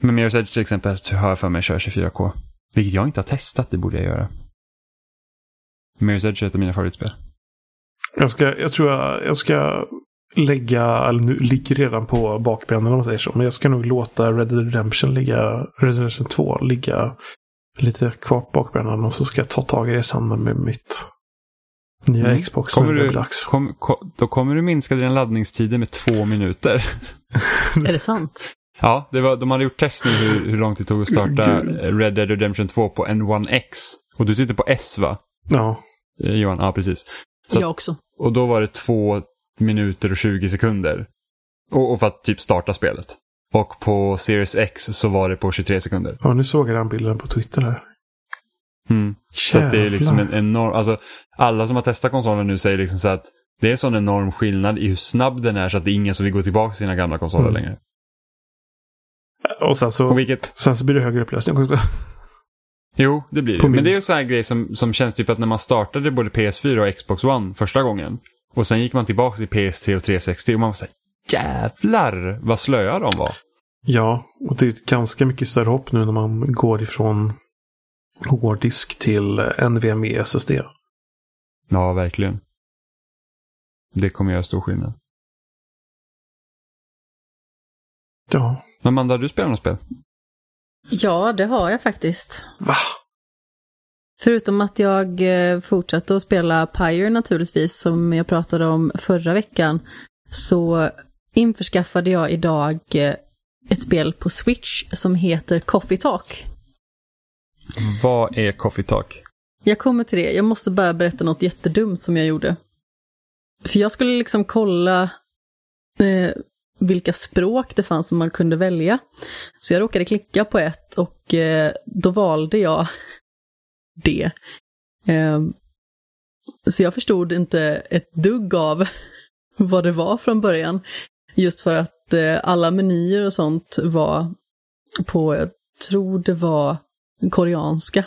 Men Mirror's Edge till exempel har jag för mig kör 24K. Vilket jag inte har testat, det borde jag göra. Mirror's Edge är ett av mina favoritspel. Jag, ska, jag tror jag, jag ska lägga, eller nu ligger redan på bakbenen om man säger så. Men jag ska nog låta Red Dead Redemption ligga, Red Dead Redemption 2 ligga lite kvar på bakbenen. Och så ska jag ta tag i det i samband med mitt nya Mm. Xbox. Kommer du, dags. kom, kom, då kommer du minska din laddningstid med två minuter. (laughs) Är det sant? Ja, det var, de hade gjort test nu hur, hur långt det tog att starta Gud. Red Dead Redemption 2 på en One X. Och du sitter på S va? Ja, Eh, Johan? Ja, precis. Så att- Jag också. Och då var det två minuter och 20 sekunder. Och, och för att typ starta spelet. Och på Series X så var det på 23 sekunder. ja, nu såg jag den bilden på Twitter här. Mm. Så det är liksom en enorm, alltså alla som har testat konsolen nu säger liksom så att det är en sån enorm skillnad i hur snabb den är så att det är ingen som vill gå tillbaka till sina gamla konsoler Mm. längre. Och sen så, Och vilket, sen så blir det högre upplösning också. jo det blir det. På Men min- det är ju så här grej som, som känns typ att när man startade både PS4 och Xbox One första gången och sen gick man tillbaka till PS3 och 360 och man var så här, jävlar vad slöa de var. Ja, och det är ett ganska mycket större hopp nu när man går ifrån hårddisk till NVMe SSD. Ja, verkligen. Det kommer göra stor skillnad. Ja. Men Amanda, har du spelat något spel? Ja, det har jag faktiskt. Va? Förutom att jag eh, fortsatte att spela Pyre naturligtvis, som jag pratade om förra veckan, så införskaffade jag idag eh, ett spel på Switch som heter Coffee Talk. Vad är Coffee Talk? Jag kommer till det, jag måste bara berätta något jättedumt som jag gjorde. För jag skulle liksom kolla eh, vilka språk det fanns som man kunde välja. Så jag råkade klicka på ett och eh, då valde jag (laughs) det. Eh, så jag förstod inte ett dugg av (laughs) vad det var från början. Just för att eh, alla menyer och sånt var på, jag tror det var koreanska.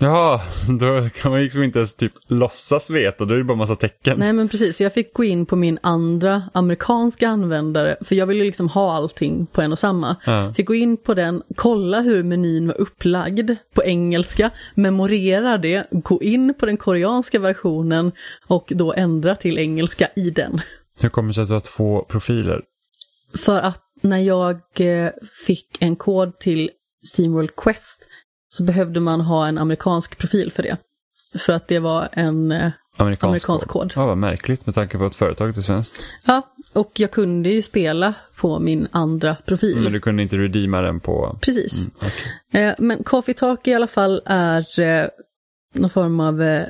Ja, då kan man liksom inte ens typ låtsas veta, då är det bara massa tecken. Nej men precis, så jag fick gå in på min andra amerikanska användare, för jag ville liksom ha allting på en och samma. Ja. Fick gå in på den, kolla hur menyn var upplagd på engelska, memorera det, gå in på den koreanska versionen och då ändra till engelska i den. Hur kommer det sig att du har två profiler? För att när jag eh, fick en kod till Steamworld Quest så behövde man ha en amerikansk profil för det. för att det var en eh, Amerikansk, amerikansk kod. Ja, vad märkligt med tanke på att företaget är svenskt. Ja, och jag kunde ju spela på min andra profil. Men du kunde inte redeema den på... Precis. Mm, okej. Eh, men Coffee Talk i alla fall är eh, någon form av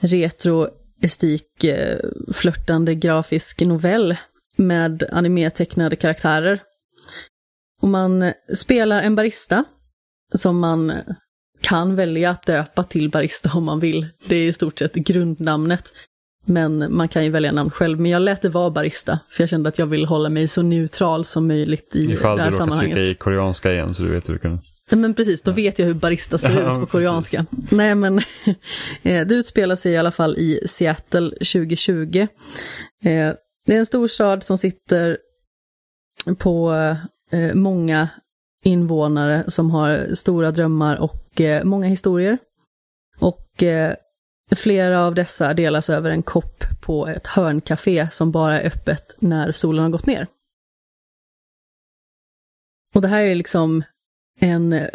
retroestik, eh, flörtande grafisk novell med animetecknade karaktärer. Och man spelar en barista som man kan välja att döpa till barista om man vill. Det är i stort sett grundnamnet. Men man kan ju välja namn själv. Men jag lät det vara barista, för jag kände att jag vill hålla mig så neutral som möjligt i Ifall det du här råkar sammanhanget. trycka i koreanska igen så du vet hur du kan... Ja, men precis, då vet jag hur barista ser (laughs) Ja, ut på koreanska. precis. Nej, men (laughs) eh, det utspelar sig i alla fall i Seattle 2020. Eh, Det är en stor stad som sitter på eh, många invånare som har stora drömmar och eh, många historier. Och eh, flera av dessa delas över en kopp på ett hörncafé som bara är öppet när solen har gått ner. Och det här är liksom en eh,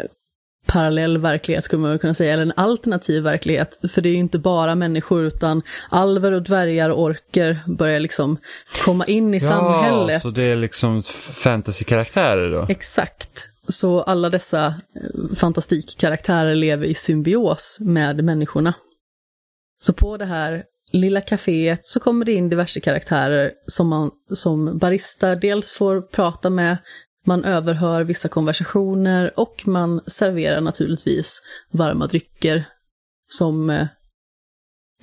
parallell verklighet skulle man kunna säga, eller en alternativ verklighet. För det är ju inte bara människor utan alver och dvärgar och orker börjar liksom komma in i samhället. Ja, så det är liksom fantasy-karaktärer då? Exakt. Så alla dessa eh, fantastikkaraktärer lever i symbios med människorna. Så på det här lilla kaféet så kommer det in diverse karaktärer som man som barista dels får prata med, man överhör vissa konversationer och man serverar naturligtvis varma drycker som eh,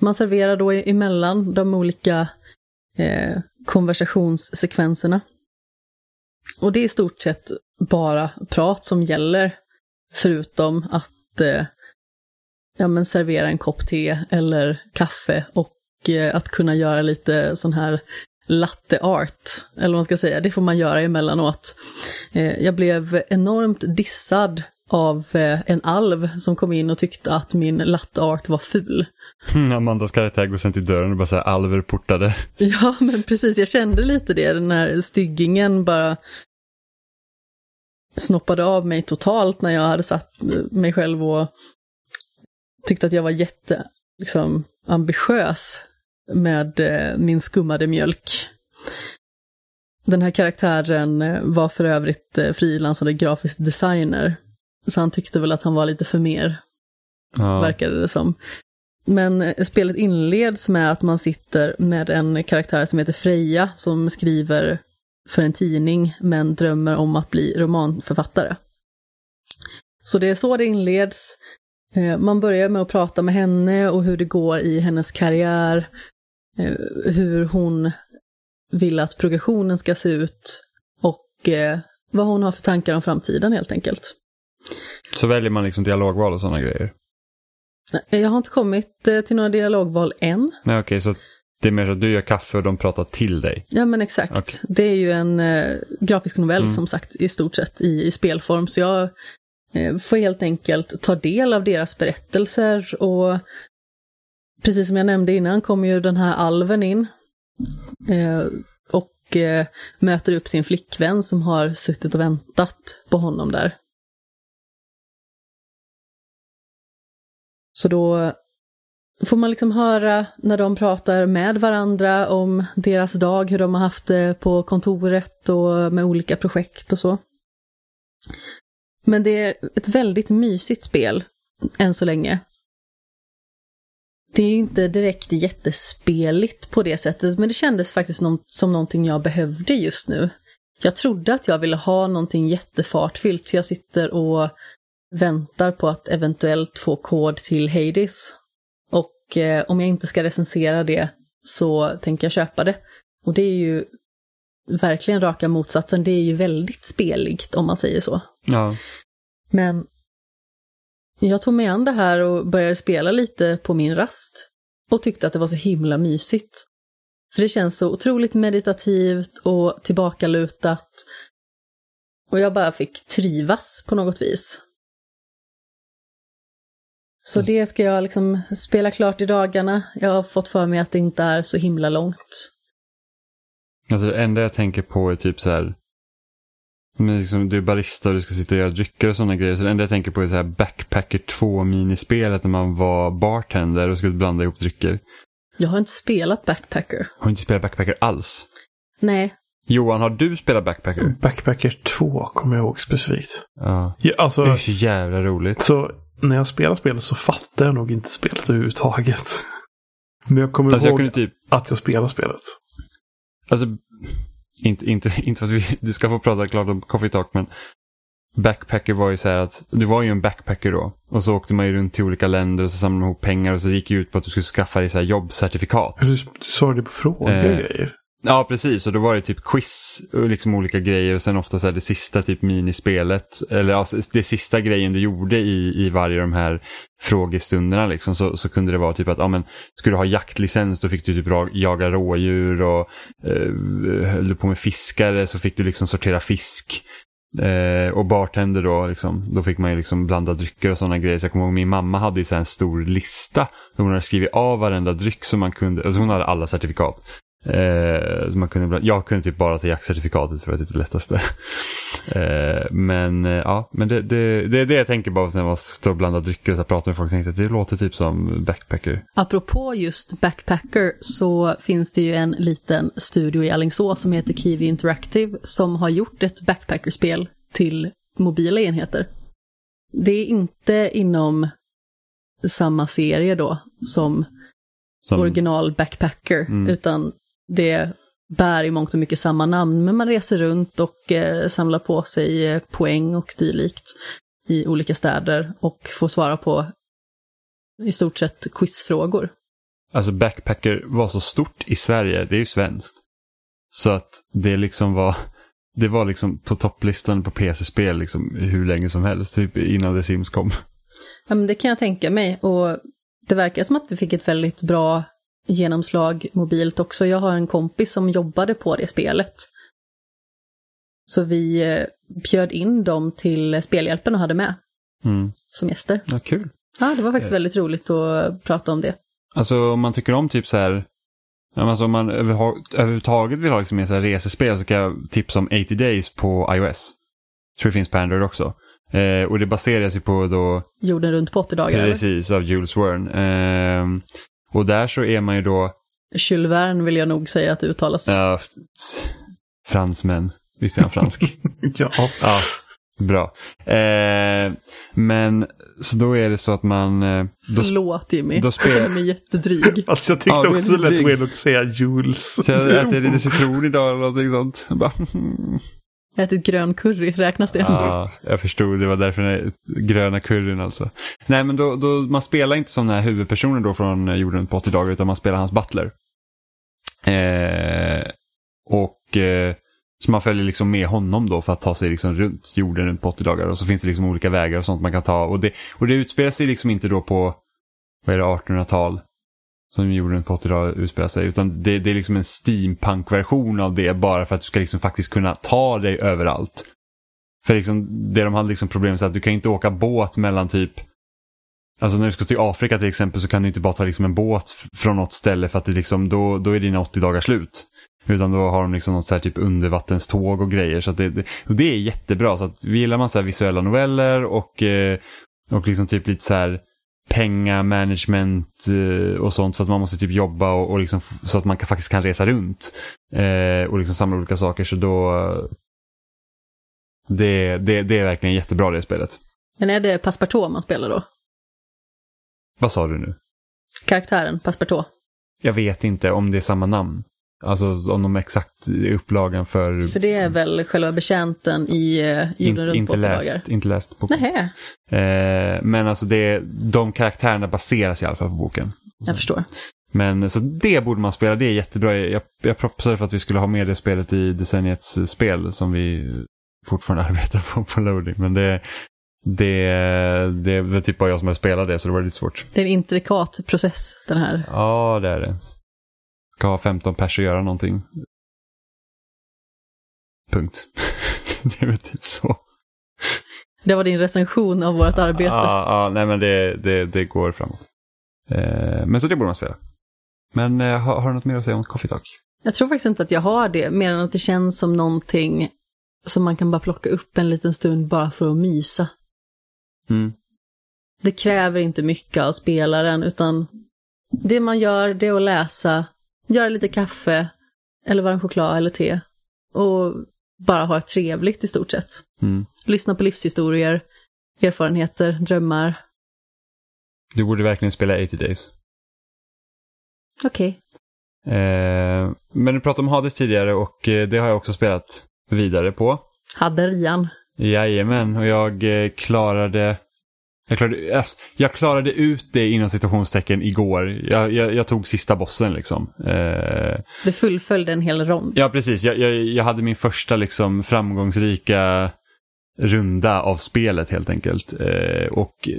man serverar då emellan de olika eh, konversationssekvenserna. Och det är i stort sett bara prat som gäller, förutom att eh, ja, men servera en kopp te eller kaffe och eh, att kunna göra lite sån här latte art, eller vad man ska säga, det får man göra emellanåt. Eh, jag blev enormt dissad av eh, en alv som kom in och tyckte att min latte art var ful. Amandas karaktär går sen till dörren och bara säger alver portade. (laughs) Ja, men precis, jag kände lite det, den här styggingen bara snoppade av mig totalt när jag hade satt mig själv och tyckte att jag var jätte, liksom, ambitiös med eh, min skummade mjölk. Den här karaktären eh, var för övrigt frilansande grafisk designer, så han tyckte väl att han var lite för mer Ja. verkade det som. Men eh, spelet inleds med att man sitter med en karaktär som heter Freja som skriver för en tidning men drömmer om att bli romanförfattare. Så det är så det inleds. Eh, Man börjar med att prata med henne och hur det går i hennes karriär, eh, hur hon vill att progressionen ska se ut och vad hon har för tankar om framtiden helt enkelt. Så väljer man liksom dialogval och sådana grejer. Jag har inte kommit eh, till några dialogval än. Nej okej, så det är mer så att du gör kaffe och de pratar till dig. Ja men exakt. Okej. Det är ju en eh, grafisk novell Mm. som sagt i stort sett i, i spelform. Så jag eh, får helt enkelt ta del av deras berättelser och precis som jag nämnde innan kommer ju den här alven in. Eh, och eh, möter upp sin flickvän som har suttit och väntat på honom där. Så då får man liksom höra när de pratar med varandra om deras dag, hur de har haft det på kontoret och med olika projekt och så. Men det är ett väldigt mysigt spel, än så länge. Det är inte direkt jättespeligt på det sättet, men det kändes faktiskt som någonting jag behövde just nu. Jag trodde att jag ville ha någonting jättefartfyllt, för jag sitter och väntar på att eventuellt få kod till Hades. Och eh, om jag inte ska recensera det så tänker jag köpa det. Och det är ju verkligen raka motsatsen, det är ju väldigt speligt om man säger så. Ja. Men jag tog mig an det här och började spela lite på min rast. Och tyckte att det var så himla mysigt. För det känns så otroligt meditativt och tillbakalutat. Och jag bara fick trivas på något vis. Så det ska jag liksom spela klart i dagarna. Jag har fått för mig att det inte är så himla långt. Alltså det enda jag tänker på är typ så här Men liksom, du är barista och du ska sitta och göra drycker och sådana grejer. Så det enda jag tänker på är så här Backpacker 2-minispelet när man var bartender och skulle blanda ihop drycker. Jag har inte spelat Backpacker. Har du inte spelat Backpacker alls? Nej, Johan, har du spelat Backpacker? Backpacker 2 kommer jag ihåg specifikt. Ja. Ja, Det är alltså, så jävla roligt. så när jag spelar spelet så fattar jag nog inte spelet överhuvudtaget. (laughs) Men jag kommer Alltså jag ihåg kunde typ, att jag spelar spelet. alltså, inte, inte, (laughs) inte för att vi, du ska få prata klart om Coffee Talk, men Backpacker var ju så här att, du var ju en backpacker då. Och så åkte man ju runt till olika länder och så samlade man ihop pengar och så gick det ut på att du skulle skaffa dig så här jobbcertifikat. Du, du svarade på frågor Eh, och grejer. Ja, precis. Och då var det typ quiz och liksom olika grejer och sen ofta så här det sista typ minispelet. Eller alltså, det sista grejen du gjorde i, i varje av de här frågestunderna liksom. Så, så kunde det vara typ att, ja men, skulle du ha jaktlicens då fick du typ jaga rådjur och eh, höll du på med fiskare så fick du liksom sortera fisk. Eh, och bartender då, liksom, då fick man ju liksom blanda drycker och sådana grejer. Så jag kommer ihåg min mamma hade ju så här en stor lista. Hon hade skrivit av varenda dryck som man kunde, alltså hon hade alla certifikat. Eh, man kunde, jag kunde typ bara ta jaktcertifikatet för att det var typ det lättaste. (laughs) eh, men eh, ja, men det, det, det är det jag tänker bara när man står och blandar drycker och så pratar med folk. Tänkte att det låter typ som backpacker. apropå just Backpacker så finns det ju en liten studio i Alingsås som heter Kiwi Interactive som har gjort ett Backpacker-spel till mobila enheter. Det är inte inom samma serie då som Som, original Backpacker, Mm. utan det bär i mångt och mycket samma namn, men man reser runt och eh, samlar på sig eh, poäng och dylikt i olika städer och får svara på i stort sett quizfrågor. Alltså backpacker var så stort i Sverige, det är ju svenskt. Så att det liksom var, det var liksom på topplistan på PC-spel liksom hur länge som helst, typ innan The Sims kom. Ja, men det kan jag tänka mig och det verkar som att det fick ett väldigt bra genomslag mobilt också. Jag har en kompis som jobbade på det spelet. Så vi eh, bjöd in dem till Spelhjälpen och hade med Mm. som gäster. Ja, kul. Ja, det var faktiskt Eh. väldigt roligt att prata om det. Alltså om man tycker om typ så här, alltså, om man överhuvudtaget vill ha liksom mer så här resespel så kan jag tipsa om 80 Days på iOS. Tror det finns på Android också. Eh, och det baseras ju på då Jorden runt på 80 dagar. eller? precis av Jules Verne. Eh, och där så är man ju då Jules Verne vill jag nog säga att det uttalas. Ja, fransmän. Visst är han fransk? (laughs) Ja. ja, bra. Eh, men så då är det så att man... Eh, då, Förlåt Jimmy, då jag spelar- känner mig jättedryg. (laughs) Alltså jag tyckte Ja, också det lät weird att säga Jules. så jag (laughs) äter lite citron idag eller någonting sånt. Jag Bara. Jag har ätit grön curry, räknas det? ja, jag förstod. Det var därför den gröna curryn alltså. Nej, men då, då, man spelar inte som den här huvudpersonen då från eh, jorden på 80 dagar utan man spelar hans butler. Eh, och eh, så man följer liksom med honom då för att ta sig liksom runt jorden runt på 80 dagar. Och så finns det liksom olika vägar och sånt man kan ta. Och det, och det utspelar sig liksom inte då på, vad är det, 1800-tal. Som jorden på 80 dagar utspelar sig. Utan det, det är liksom en steampunk-version av det bara för att du ska liksom faktiskt kunna ta dig överallt. För liksom, det de hade liksom problem med är att du kan inte åka båt mellan typ Alltså när du ska till Afrika till exempel så kan du inte bara ta liksom en båt från något ställe för att det liksom, då, då är dina 80 dagar slut. Utan då har de liksom något så här typ undervattenståg och grejer. Så att det, det, och det är jättebra. Så att gillar man så här visuella noveller och, eh, och liksom typ lite så här pengamanagement eh, och sånt för att man måste typ jobba och, och liksom så att man kan, faktiskt kan resa runt eh, och liksom samla olika saker. Så då det, det, det är verkligen jättebra det spelet. Men är det Passepartout man spelar då? Vad sa du nu? Karaktären Passepartout? Jag vet inte om det är samma namn. Alltså om de exakt upplagan för... För det är väl själva betjänten i eh, in, Jorden runt inte, 80 dagar? läst, inte läst boken. Nähä, Eh, men alltså det, de karaktärerna baseras i alla fall på boken. jag förstår. Men så det borde man spela, det är jättebra. Jag, jag propsade för att vi skulle ha med det spelet i decenniets spel som vi fortfarande (laughs) arbetar på på loading. Men det, det, det var typ bara jag som hade spelat det så det var lite svårt. Det är en intrikat process, den här. Ja, det är det. Ska ha 15 pers att göra någonting. Punkt. (laughs) det är väl typ så. Det var din recension av vårt arbete. Ja, ja nej men det, det, det går framåt. Eh, men så det borde man spela. Men eh, har, har du något mer att säga om Coffee Talk? Jag tror faktiskt inte att jag har det, mer än att det känns som någonting som man kan bara plocka upp en liten stund bara för att mysa. Mm. Det kräver inte mycket av spelaren utan det man gör det är att läsa, göra lite kaffe eller varm choklad eller te och bara ha det trevligt i stort sett. Mm. Lyssna på livshistorier, erfarenheter, drömmar. Du borde verkligen spela 80 Days. Okej. Eh, men du pratade om Hades tidigare och eh, det har jag också spelat vidare på. Hade Rian. Jajamän, och jag eh, klarade jag klarade, jag, klarade ut det inom citationstecken igår. Jag, jag, jag tog sista bossen liksom. Eh, Du fullföljde en hel rond. ja, precis. Jag, jag, hade min första liksom framgångsrika runda av spelet helt enkelt. Eh, och eh,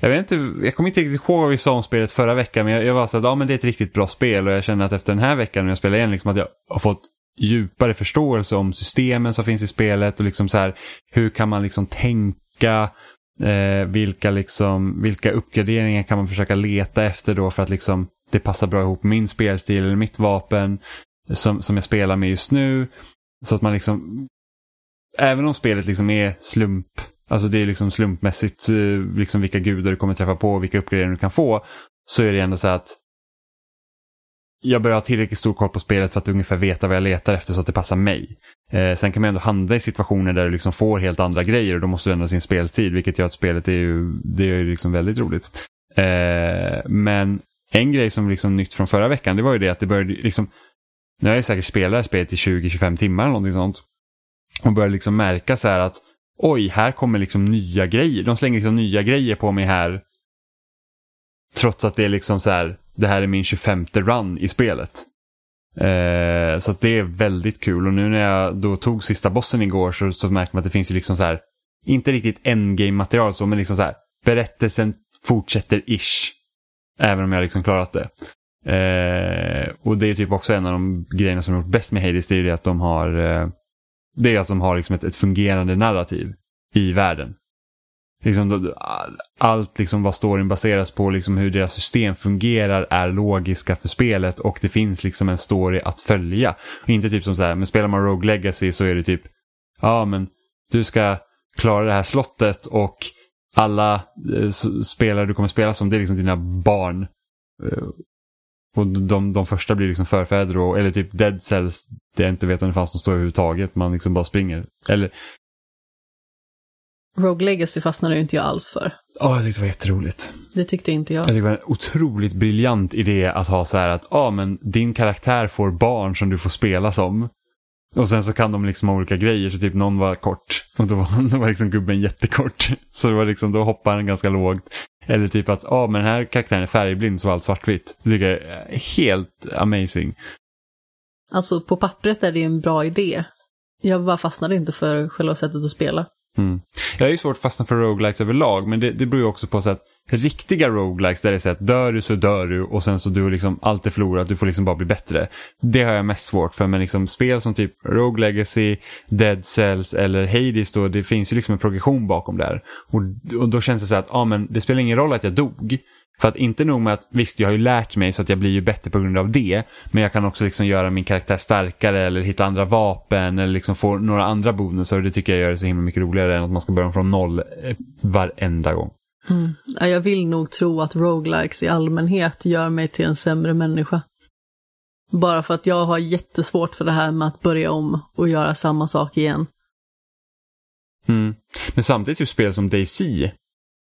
jag vet inte, jag kommer inte riktigt ihåg vad vi sa om spelet förra veckan, men jag, jag var så att ja, men det är ett riktigt bra spel och jag känner att efter den här veckan när jag spelar igen, liksom att jag har fått djupare förståelse om systemen som finns i spelet och liksom så här, hur kan man liksom tänka, eh, vilka, liksom, vilka uppgraderingar kan man försöka leta efter då för att liksom det passar bra ihop med min spelstil eller mitt vapen som, som jag spelar med just nu. Så att man liksom, även om spelet liksom är slump, alltså det är liksom slumpmässigt eh, liksom vilka gudar du kommer träffa på och vilka uppgraderingar du kan få, så är det ändå så att jag börjar ha tillräckligt stor koll på spelet för att ungefär veta vad jag letar efter så att det passar mig. Eh, sen kan man ändå handla i situationer där du liksom får helt andra grejer och då måste du ändra sin speltid vilket gör att spelet är ju, det är ju liksom väldigt roligt. Eh, men en grej som liksom nytt från förra veckan det var ju det att det började liksom, nu har jag säkert spelat spelet i 20-25 timmar eller någonting sånt. Och började liksom märka så här att oj, här kommer liksom nya grejer. De slänger liksom nya grejer på mig här. Trots att det är liksom så här, det här är min 25 run i spelet. Eh, så att det är väldigt kul och nu när jag då tog sista bossen igår så, så märker man att det finns ju liksom så här, inte riktigt endgame material så, men liksom så här, berättelsen fortsätter ish. Även om jag liksom klarat det. Eh, och det är typ också en av de grejerna som har gjort bäst med Hades, det är ju det att de har eh, det är att de har liksom ett, ett fungerande narrativ i världen. Liksom, allt liksom vad storyn baseras på, liksom hur deras system fungerar är logiska för spelet och det finns liksom en story att följa. Och inte typ som så här, men spelar man Rogue Legacy så är det typ, ja men du ska klara det här slottet och alla eh, spelare du kommer spela som, det är liksom dina barn. Eh, och de, de första blir liksom förfäder och, eller typ Dead Cells, där jag inte vet om det fanns någon story överhuvudtaget, man liksom bara springer. Eller, Rogue Legacy fastnade ju inte jag alls för. åh jag tyckte det var jätteroligt. Det tyckte inte jag. Jag tycker det var en otroligt briljant idé att ha så här att ja men din karaktär får barn som du får spela som. Och sen så kan de liksom ha olika grejer, så typ någon var kort och då var, (laughs) då var liksom gubben jättekort. (laughs) Så det var liksom, då hoppar han ganska lågt. Eller typ att ja men den här karaktären är färgblind så var allt svartvitt. Det tycker jag är helt amazing. Alltså på pappret är det ju en bra idé. Jag bara fastnade inte för själva sättet att spela. Mm. Jag är ju svårt att fastna för roguelikes överlag, men det, det beror ju också på så att riktiga roguelikes där det är så att dör du så dör du och sen så du liksom allt är förlorat, du får liksom bara bli bättre. Det har jag mest svårt för, men liksom spel som typ Rogue Legacy, Dead Cells eller Hades då, det finns ju liksom en progression bakom där. Och, och då känns det så att, ja men det spelar ingen roll att jag dog. För att inte nog med att, visst jag har ju lärt mig så att jag blir ju bättre på grund av det. Men jag kan också liksom göra min karaktär starkare eller hitta andra vapen eller liksom få några andra bonusar. Och det tycker jag gör det så himla mycket roligare än att man ska börja från noll eh, varenda gång. Ja, Jag vill nog tro att roguelikes i allmänhet gör mig till en sämre människa. Bara för att jag har jättesvårt för det här med att börja om och göra samma sak igen. Mm. Men samtidigt ju spel som DayZ,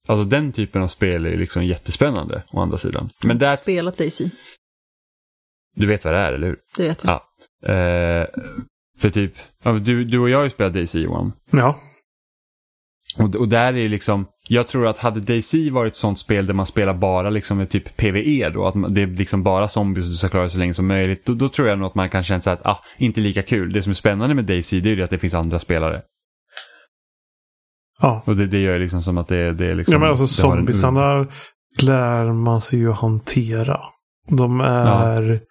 alltså den typen av spel är liksom jättespännande å andra sidan. Men där, Spelat Daisy, du vet vad det är, eller hur? det vet jag. Ja. Eh, för typ, du, du och jag har ju spelat DayZ Johan. Ja. Och, och där är liksom, jag tror att hade DayZ varit ett sånt spel där man spelar bara liksom med typ PVE då, att det är liksom bara zombies och du ska klara så länge som möjligt, då, då tror jag nog att man kan känna sig att, ah, inte lika kul. Det som är spännande med DayZ det är ju att det finns andra spelare. Ja. Och det, det gör liksom som att det, det är liksom... ja men alltså har en- lär man sig ju hantera. De är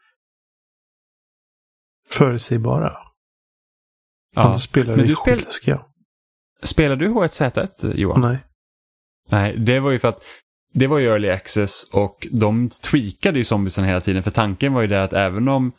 förutsägbara. Ja. Andra spelare Men är du spel- skitläskiga. Spelar du H1Z1 Johan? Nej. Nej, det var ju för att det var ju early access och de tweakade ju zombiesen hela tiden för tanken var ju det att även om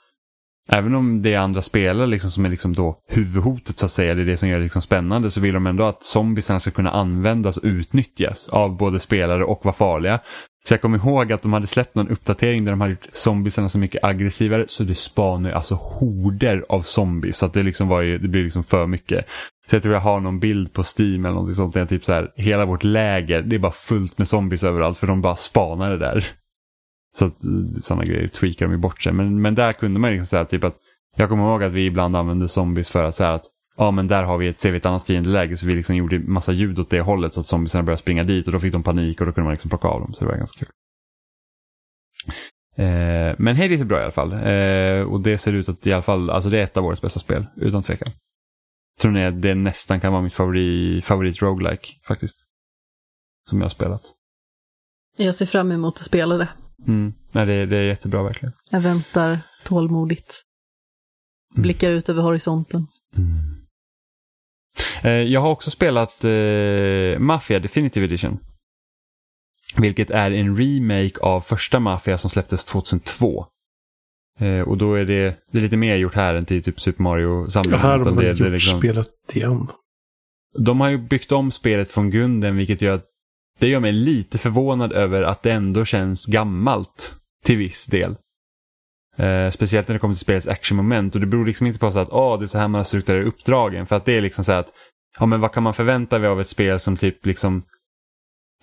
Även om det är andra spelare liksom som är liksom då huvudhotet så att säga, det är det som gör det liksom spännande, så vill de ändå att zombiesarna ska kunna användas och utnyttjas av både spelare och vara farliga. Så jag kommer ihåg att de hade släppt någon uppdatering där de hade gjort zombiesarna så mycket aggressivare så det spanar alltså horder av zombies. Så att det, liksom var ju, det blir liksom för mycket. Så jag tror jag har någon bild på Steam eller något sånt där typ så här, hela vårt läger, det är bara fullt med zombies överallt för de bara spanar det där. Så att eh, sådana grejer tweakar de ju bort sig. Men, men där kunde man liksom säga typ att jag kommer ihåg att vi ibland använde zombies för att säga att ja men där har vi ett, ser vi ett annat fiendeläge så vi liksom gjorde massa ljud åt det hållet så att zombiesarna började springa dit och då fick de panik och då kunde man liksom plocka av dem. Så det var ganska kul. Eh, men Hades är bra i alla fall. Eh, och det ser ut att i alla fall, alltså det är ett av årets bästa spel, utan tvekan. Tror ni att det nästan kan vara mitt favorit, favorit roguelike faktiskt. Som jag har spelat. Jag ser fram emot att spela det. Mm. Nej, det, det är jättebra verkligen. Jag väntar tålmodigt. Blickar ut över horisonten. Mm. Eh, jag har också spelat eh, Mafia Definitive Edition. Vilket är en remake av första Mafia som släpptes 2002. Eh, och då är det, det är lite mer gjort här än till typ Super Mario samlingen. Ja, här har de det, väl det är gjort liksom- spelet igen. De har ju byggt om spelet från grunden vilket gör att det gör mig lite förvånad över att det ändå känns gammalt till viss del. Eh, speciellt när det kommer till spelets actionmoment och det beror liksom inte på så att oh, det är så här man har strukturerat uppdragen för att det är liksom så att ja men vad kan man förvänta sig av ett spel som typ liksom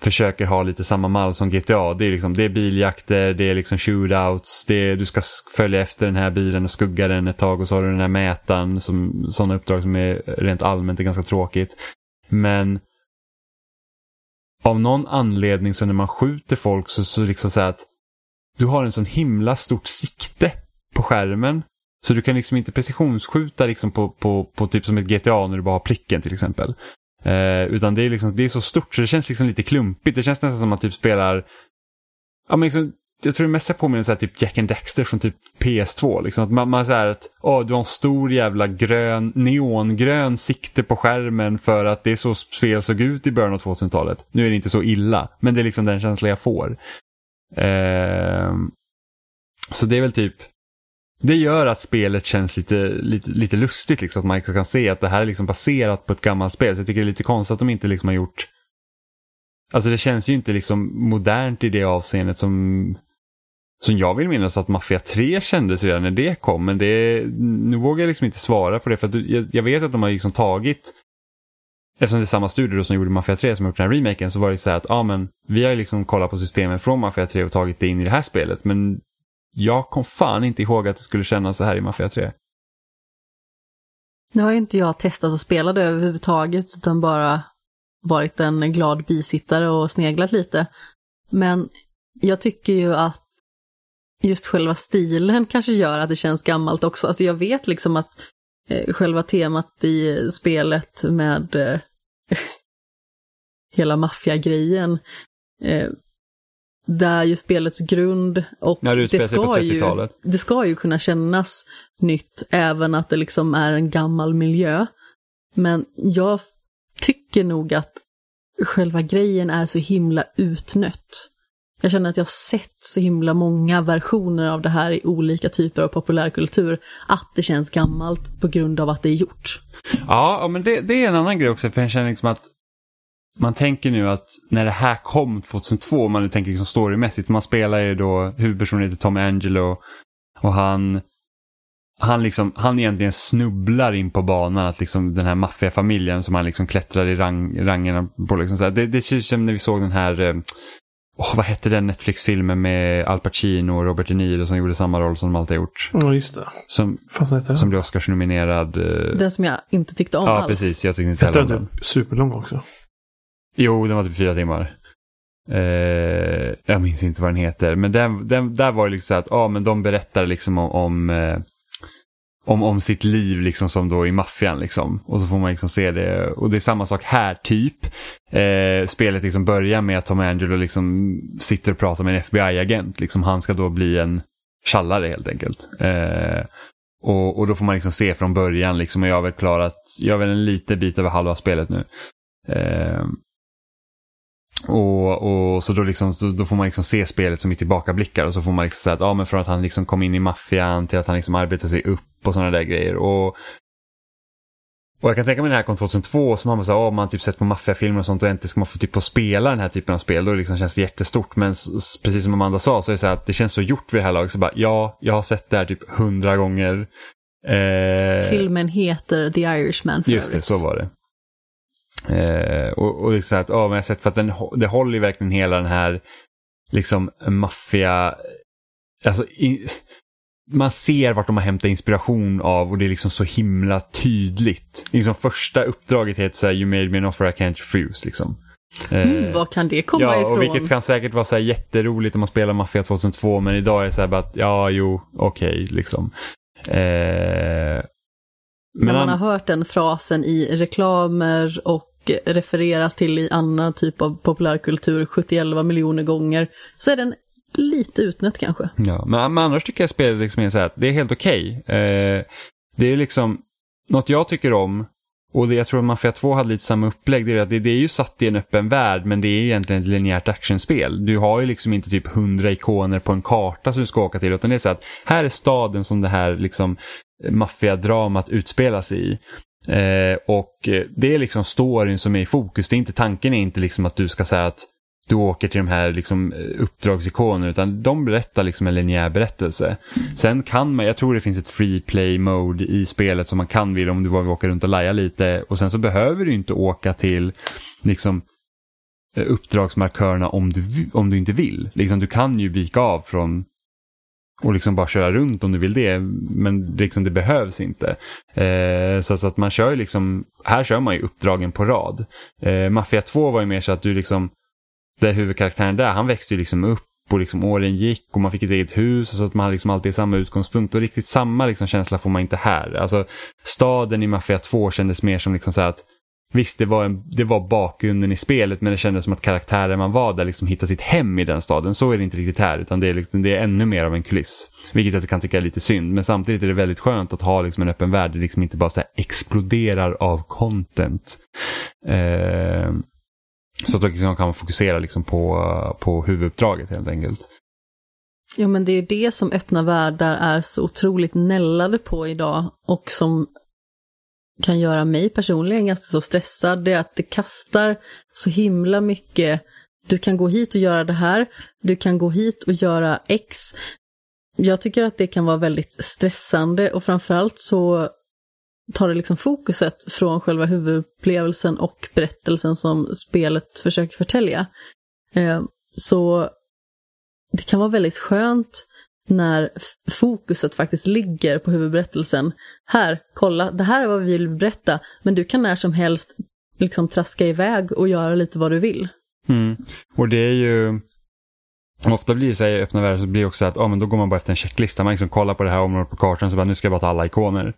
försöker ha lite samma mall som GTA. Det är, liksom, det är biljakter, det är liksom shootouts, det är, du ska följa efter den här bilen och skugga den ett tag och så har du den här mätaren, som, sådana uppdrag som är rent allmänt är ganska tråkigt. Men av någon anledning så när man skjuter folk så, så liksom så här att du har en sån himla stort sikte på skärmen. Så du kan liksom inte precisionsskjuta liksom på, på, på typ som ett GTA när du bara har pricken till exempel. Eh, utan det är, liksom, det är så stort så det känns liksom lite klumpigt. Det känns nästan som att man typ spelar... Ja, men liksom, jag tror det mest jag påminner så här, typ Jack and Dexter från typ PS2. Liksom. Att man, man så här att åh, du har en stor jävla grön, neongrön sikte på skärmen för att det är så spel såg ut i början av 2000-talet. Nu är det inte så illa, men det är liksom den känslan jag får. Eh, så det är väl typ det gör att spelet känns lite, lite, lite lustigt, liksom, att man liksom kan se att det här är liksom baserat på ett gammalt spel. Så jag tycker det är lite konstigt att de inte liksom har gjort... Alltså det känns ju inte liksom modernt i det avseendet som, som jag vill minnas att Mafia 3 kändes redan när det kom. Men det, nu vågar jag liksom inte svara på det för att jag, jag vet att de har liksom tagit Eftersom det är samma studio då som gjorde Mafia 3 som har gjort den här remaken så var det så här att ja, men, vi har liksom kollat på systemen från Mafia 3 och tagit det in i det här spelet. Men jag kom fan inte ihåg att det skulle kännas så här i Mafia 3. Nu har ju inte jag testat att spela det överhuvudtaget utan bara varit en glad bisittare och sneglat lite. Men jag tycker ju att just själva stilen kanske gör att det känns gammalt också. Alltså jag vet liksom att eh, själva temat i spelet med eh, (laughs) hela maffiagrejen eh, där ju spelets grund och När det det ska, ju, 30-talet. det ska ju kunna kännas nytt även att det liksom är en gammal miljö. Men jag tycker nog att själva grejen är så himla utnött. Jag känner att jag har sett så himla många versioner av det här i olika typer av populärkultur, att det känns gammalt på grund av att det är gjort. Ja, ja, men det, det är en annan grej också för jag känner liksom att man tänker nu att när det här kom 2002, om man nu tänker liksom storymässigt, man spelar ju då, huvudpersonen heter Tom Angelo och han han, liksom, han egentligen snubblar in på banan att liksom den här maffiafamiljen som han liksom klättrar i rang, rangerna på. Liksom så här. Det, det känns som när vi såg den här, eh, åh, vad hette den Netflix-filmen med Al Pacino och Robert De Niro som gjorde samma roll som de alltid har gjort. Ja, just det. Som, heter som blev Oscarsnominerad. eh, Den som jag inte tyckte om ja, alls. precis. Jag tyckte inte heller den om den. typ superlång också? Jo, den var typ fyra timmar. Eh, jag minns inte vad den heter. Men den, den, där var det liksom så att ah, men de berättar liksom om, om, eh, om, om sitt liv liksom som då i maffian. Liksom. Och så får man liksom se det. Och det är samma sak här typ. Eh, spelet liksom börjar med att Tom Angelo liksom sitter och pratar med en FBI-agent. Liksom, han ska då bli en tjallare helt enkelt. Eh, och, och då får man liksom se från början liksom, och jag har väl klarat, jag har väl en liten bit över halva spelet nu. Eh, och, och så då, liksom, då, får man liksom se spelet som i tillbakablickar och så får man liksom säga att ja, men från att han liksom kom in i maffian till att han liksom arbetar sig upp och sådana där grejer. Och, och jag kan tänka mig det här kom 2002 så har man så här, oh, man typ sett på maffiafilmer och sånt och äntligen ska man få typ på spela den här typen av spel. Då liksom känns det jättestort. Men precis som Amanda sa så är det så här att det känns så gjort vid det här laget. Så bara, ja, jag har sett det här typ hundra gånger. Eh, Filmen heter The Irishman för Just det, så var det. Eh, och, och liksom att, ja, men jag har sett för att den, det håller ju verkligen hela den här liksom maffia, alltså i, man ser vart de har hämtat inspiration av och det är liksom så himla tydligt. Liksom första uppdraget heter så här, You made me an offer I can't refuse. Liksom. Eh, Mm, var kan det komma ja, ifrån? och vilket kan säkert vara så här jätteroligt om man spelar Mafia 2002 men idag är det så här bara att ja, jo, okej, liksom. Eh, När man han- har hört den frasen i reklamer och refereras till i annan typ av populärkultur 71 miljoner gånger så är den lite utnött kanske. Ja, men, men annars tycker jag spelet liksom är så här att det är helt okej. Eh, det är liksom något jag tycker om och det, jag tror att Mafia 2 hade lite samma upplägg. Det är, att det, det är ju satt i en öppen värld men det är egentligen ett linjärt actionspel. Du har ju liksom inte typ hundra ikoner på en karta som du ska åka till utan det är så att här är staden som det här liksom maffiadramat utspelas i. Eh, och eh, det är liksom storyn som är i fokus. Det är inte, tanken är inte liksom att du ska säga att du åker till de här liksom, eh, uppdragsikonerna utan de berättar liksom en linjär berättelse. Sen kan man, jag tror det finns ett free play mode i spelet som man kan vilja om du vill åka runt och laja lite och sen så behöver du inte åka till liksom eh, uppdragsmarkörerna om du, om du inte vill. Liksom, du kan ju vika av från och liksom bara köra runt om du vill det. Men liksom, det behövs inte. Eh, så, så att man kör ju liksom, här kör man ju uppdragen på rad. Eh, Mafia 2 var ju mer så att du liksom, där huvudkaraktären där, han växte ju liksom upp och liksom åren gick och man fick ett eget hus och så att man hade liksom alltid samma utgångspunkt och riktigt samma liksom känsla får man inte här. Alltså staden i Mafia 2 kändes mer som liksom så att Visst, det var, en, det var bakgrunden i spelet men det kändes som att karaktären man var där liksom hittade sitt hem i den staden. Så är det inte riktigt här utan det är, liksom, det är ännu mer av en kuliss. Vilket jag kan tycka är lite synd men samtidigt är det väldigt skönt att ha liksom en öppen värld där det liksom inte bara så här exploderar av content. Eh, så att då liksom kan man fokusera liksom på, på huvuduppdraget helt enkelt. Jo men det är det som öppna världar är så otroligt nällade på idag och som kan göra mig personligen ganska så stressad. Det är att det kastar så himla mycket. Du kan gå hit och göra det här. Du kan gå hit och göra X. Jag tycker att det kan vara väldigt stressande och framförallt så tar det liksom fokuset från själva huvudupplevelsen och berättelsen som spelet försöker förtälja. Eh, så det kan vara väldigt skönt när fokuset faktiskt ligger på huvudberättelsen. Här, kolla, det här är vad vi vill berätta, men du kan när som helst liksom traska iväg och göra lite vad du vill. Mm. Och det är ju... Ofta blir det så här i öppna världar så blir det också att ah, men då går man bara efter en checklista. Man liksom kollar på det här området på kartan så bara nu ska jag bara ta alla ikoner.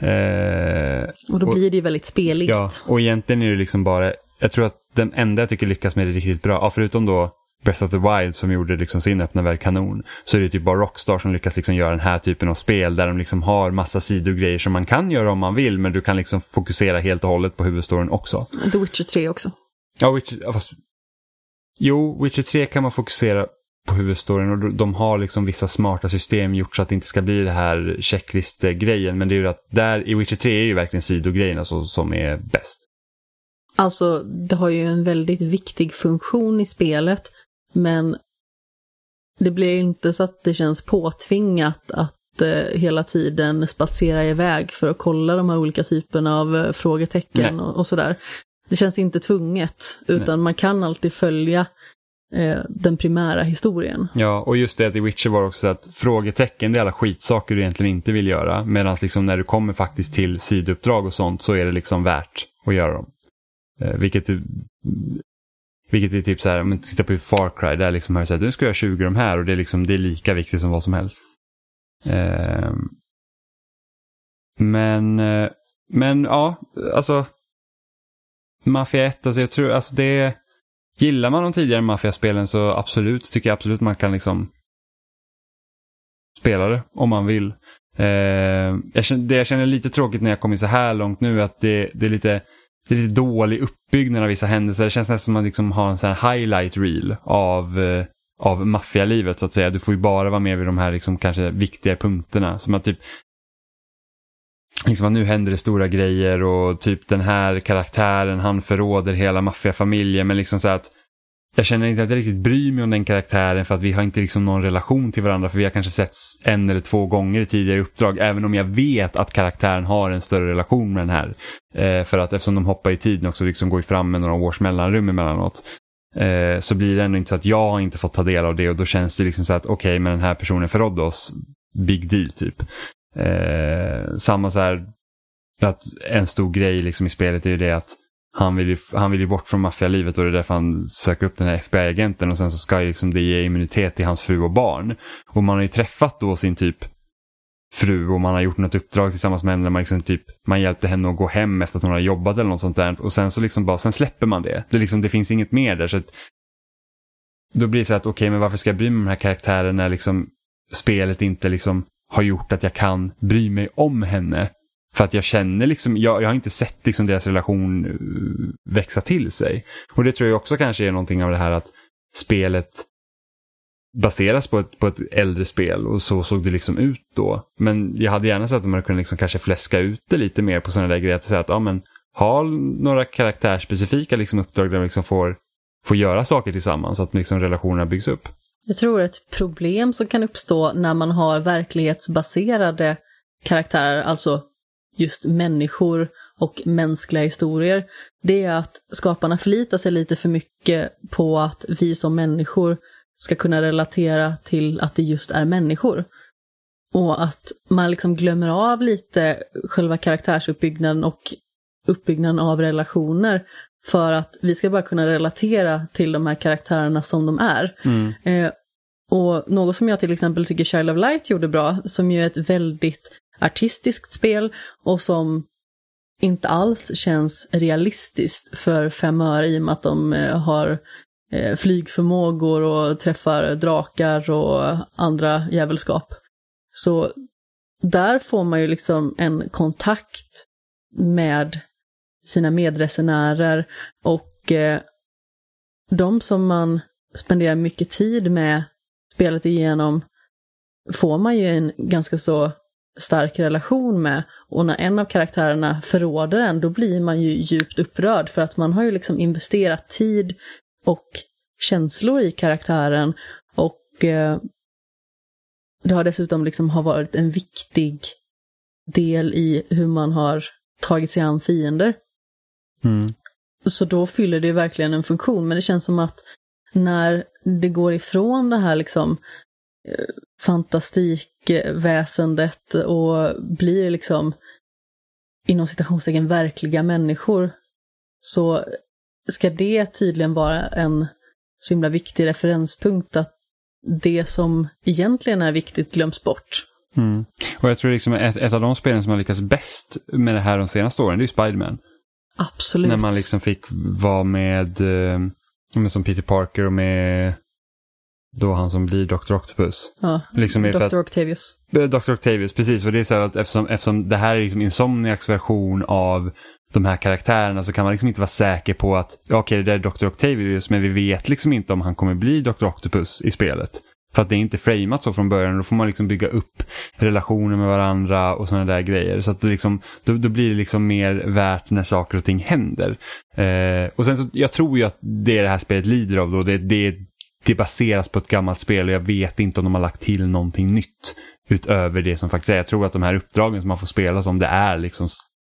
Eh, Och då Och- blir det ju väldigt speligt. ja, och egentligen är det liksom bara... Jag tror att den enda jag tycker lyckas med det riktigt bra, ja, förutom då Breath of the Wild som gjorde liksom sin öppna värld kanon, så är det typ bara Rockstar som lyckas liksom göra den här typen av spel där de liksom har massa sidogrejer som man kan göra om man vill men du kan liksom fokusera helt och hållet på huvudstoryn också. The Witcher 3 också. Ja, Witcher, fast... Jo, Witcher 3 kan man fokusera på huvudstoryn och de- har liksom vissa smarta system gjort så att det inte ska bli det här checklistegrejen. Men det är ju att där i Witcher 3 är ju verkligen sidogrejerna så, som är bäst. Alltså, det har ju en väldigt viktig funktion i spelet, men det blir inte så att det känns påtvingat att eh, hela tiden spatsera iväg för att kolla de här olika typerna av eh, frågetecken Nej. och, och sådär. Det känns inte tvunget, utan man kan alltid följa eh, den primära historien. Ja, och just det att i Witcher var också så att frågetecken det är alla skitsaker du egentligen inte vill göra. Medan liksom när du kommer faktiskt till sidouppdrag och sånt så är det liksom värt att göra dem. Eh, vilket, är- vilket är typ så här, om man tittar på Far Cry, där liksom har jag sagt nu ska jag göra 20 de här och det är, liksom, det är lika viktigt som vad som helst. Ehm, eh, men, men ja, alltså Mafia 1, alltså jag tror, alltså det Gillar man de tidigare Mafia-spelen så absolut, tycker jag absolut man kan liksom spela det om man vill. Eh, jag känner, det jag känner lite tråkigt när jag kommit så här långt nu är att det, det är lite det är lite dålig uppbyggnad av vissa händelser. Det känns nästan som att man liksom har en sån här highlight reel av, eh, av maffialivet så att säga. Du får ju bara vara med vid de här liksom kanske viktiga punkterna. Som att typ liksom att nu händer det stora grejer och typ den här karaktären han förråder hela maffiafamiljen men liksom så att jag känner inte att jag riktigt bryr mig om den karaktären för att vi har inte liksom någon relation till varandra för vi har kanske sett en eller två gånger i tidigare uppdrag även om jag vet att karaktären har en större relation med den här. Eh, för att eftersom de hoppar i tiden också liksom går fram med några års mellanrum emellanåt. Eh, så blir det ändå inte så att jag har inte fått ta del av det och då känns det liksom så att okej okay, men den här personen förrådde oss. Big deal typ. Eh, samma så här, att en stor grej liksom i spelet är ju det att han vill ju, han vill ju bort från maffialivet och det är därför han söker upp den här FBI-agenten och sen så ska liksom det ge immunitet till hans fru och barn. Och man har ju träffat då sin typ fru och man har gjort något uppdrag tillsammans med henne. Man, liksom typ, man hjälpte henne att gå hem efter att hon har jobbat eller något sånt där. Och sen så liksom bara, sen släpper man det. Det, liksom, det finns inget mer där. Så att, då blir det så att okej, okay, men varför ska jag bry mig om den här karaktären när liksom spelet inte liksom har gjort att jag kan bry mig om henne. För att jag känner liksom, jag, jag har inte sett liksom deras relation eh, växa till sig. Och det tror jag också kanske är någonting av det här att spelet baseras på ett, på ett äldre spel och så såg det liksom ut då. Men jag hade gärna sett att man kunde liksom kanske fläska ut det lite mer på sådana där grejer. Att säga att ja, men, ha några karaktärsspecifika liksom uppdrag där man liksom får, får göra saker tillsammans så att liksom relationerna byggs upp. Jag tror ett problem som kan uppstå när man har verklighetsbaserade karaktärer, alltså just människor och mänskliga historier, det är att skaparna förlitar sig lite för mycket på att vi som människor ska kunna relatera till att det just är människor. Och att man liksom glömmer av lite själva karaktärsuppbyggnaden och uppbyggnaden av relationer för att vi ska bara kunna relatera till de här karaktärerna som de är. Mm. Eh, och något som jag till exempel tycker Child of Light gjorde bra, som ju är ett väldigt artistiskt spel och som inte alls känns realistiskt för fem öre i och med att de eh, har eh, flygförmågor och träffar drakar och andra djävulskap. Så där får man ju liksom en kontakt med sina medresenärer och eh, de som man spenderar mycket tid med spelet igenom får man ju en ganska så stark relation med. Och när en av karaktärerna förråder en, då blir man ju djupt upprörd för att man har ju liksom investerat tid och känslor i karaktären och eh, det har dessutom liksom har varit en viktig del i hur man har tagit sig an fiender. Mm. Så då fyller det verkligen en funktion, men det känns som att när det går ifrån det här liksom eh, fantastikväsendet och blir liksom inom citationstecken verkliga människor så ska det tydligen vara en så himla viktig referenspunkt att det som egentligen är viktigt glöms bort. Mm. Och jag tror liksom ett, ett av de spelen som har lyckats bäst med det här de senaste åren, det är ju Spiderman. Absolut. När man liksom fick vara med, eh, som Peter Parker och med då han som blir Dr. Octopus. Ja, liksom Dr. Att, Octavius. Dr. Octavius, precis. För det är så att eftersom, eftersom det här är liksom Insomniacs version av de här karaktärerna så kan man liksom inte vara säker på att okej okay, det där är Dr. Octavius men vi vet liksom inte om han kommer bli Dr. Octopus i spelet. För att det är inte framat så från början. Då får man liksom bygga upp relationer med varandra och sådana där grejer. Så att det liksom, då, då blir det liksom mer värt när saker och ting händer. Eh, och sen så, jag tror ju att det är det här spelet lider av då. Det, det, det baseras på ett gammalt spel och jag vet inte om de har lagt till någonting nytt. Utöver det som faktiskt är. Jag tror att de här uppdragen som man får spela som det är liksom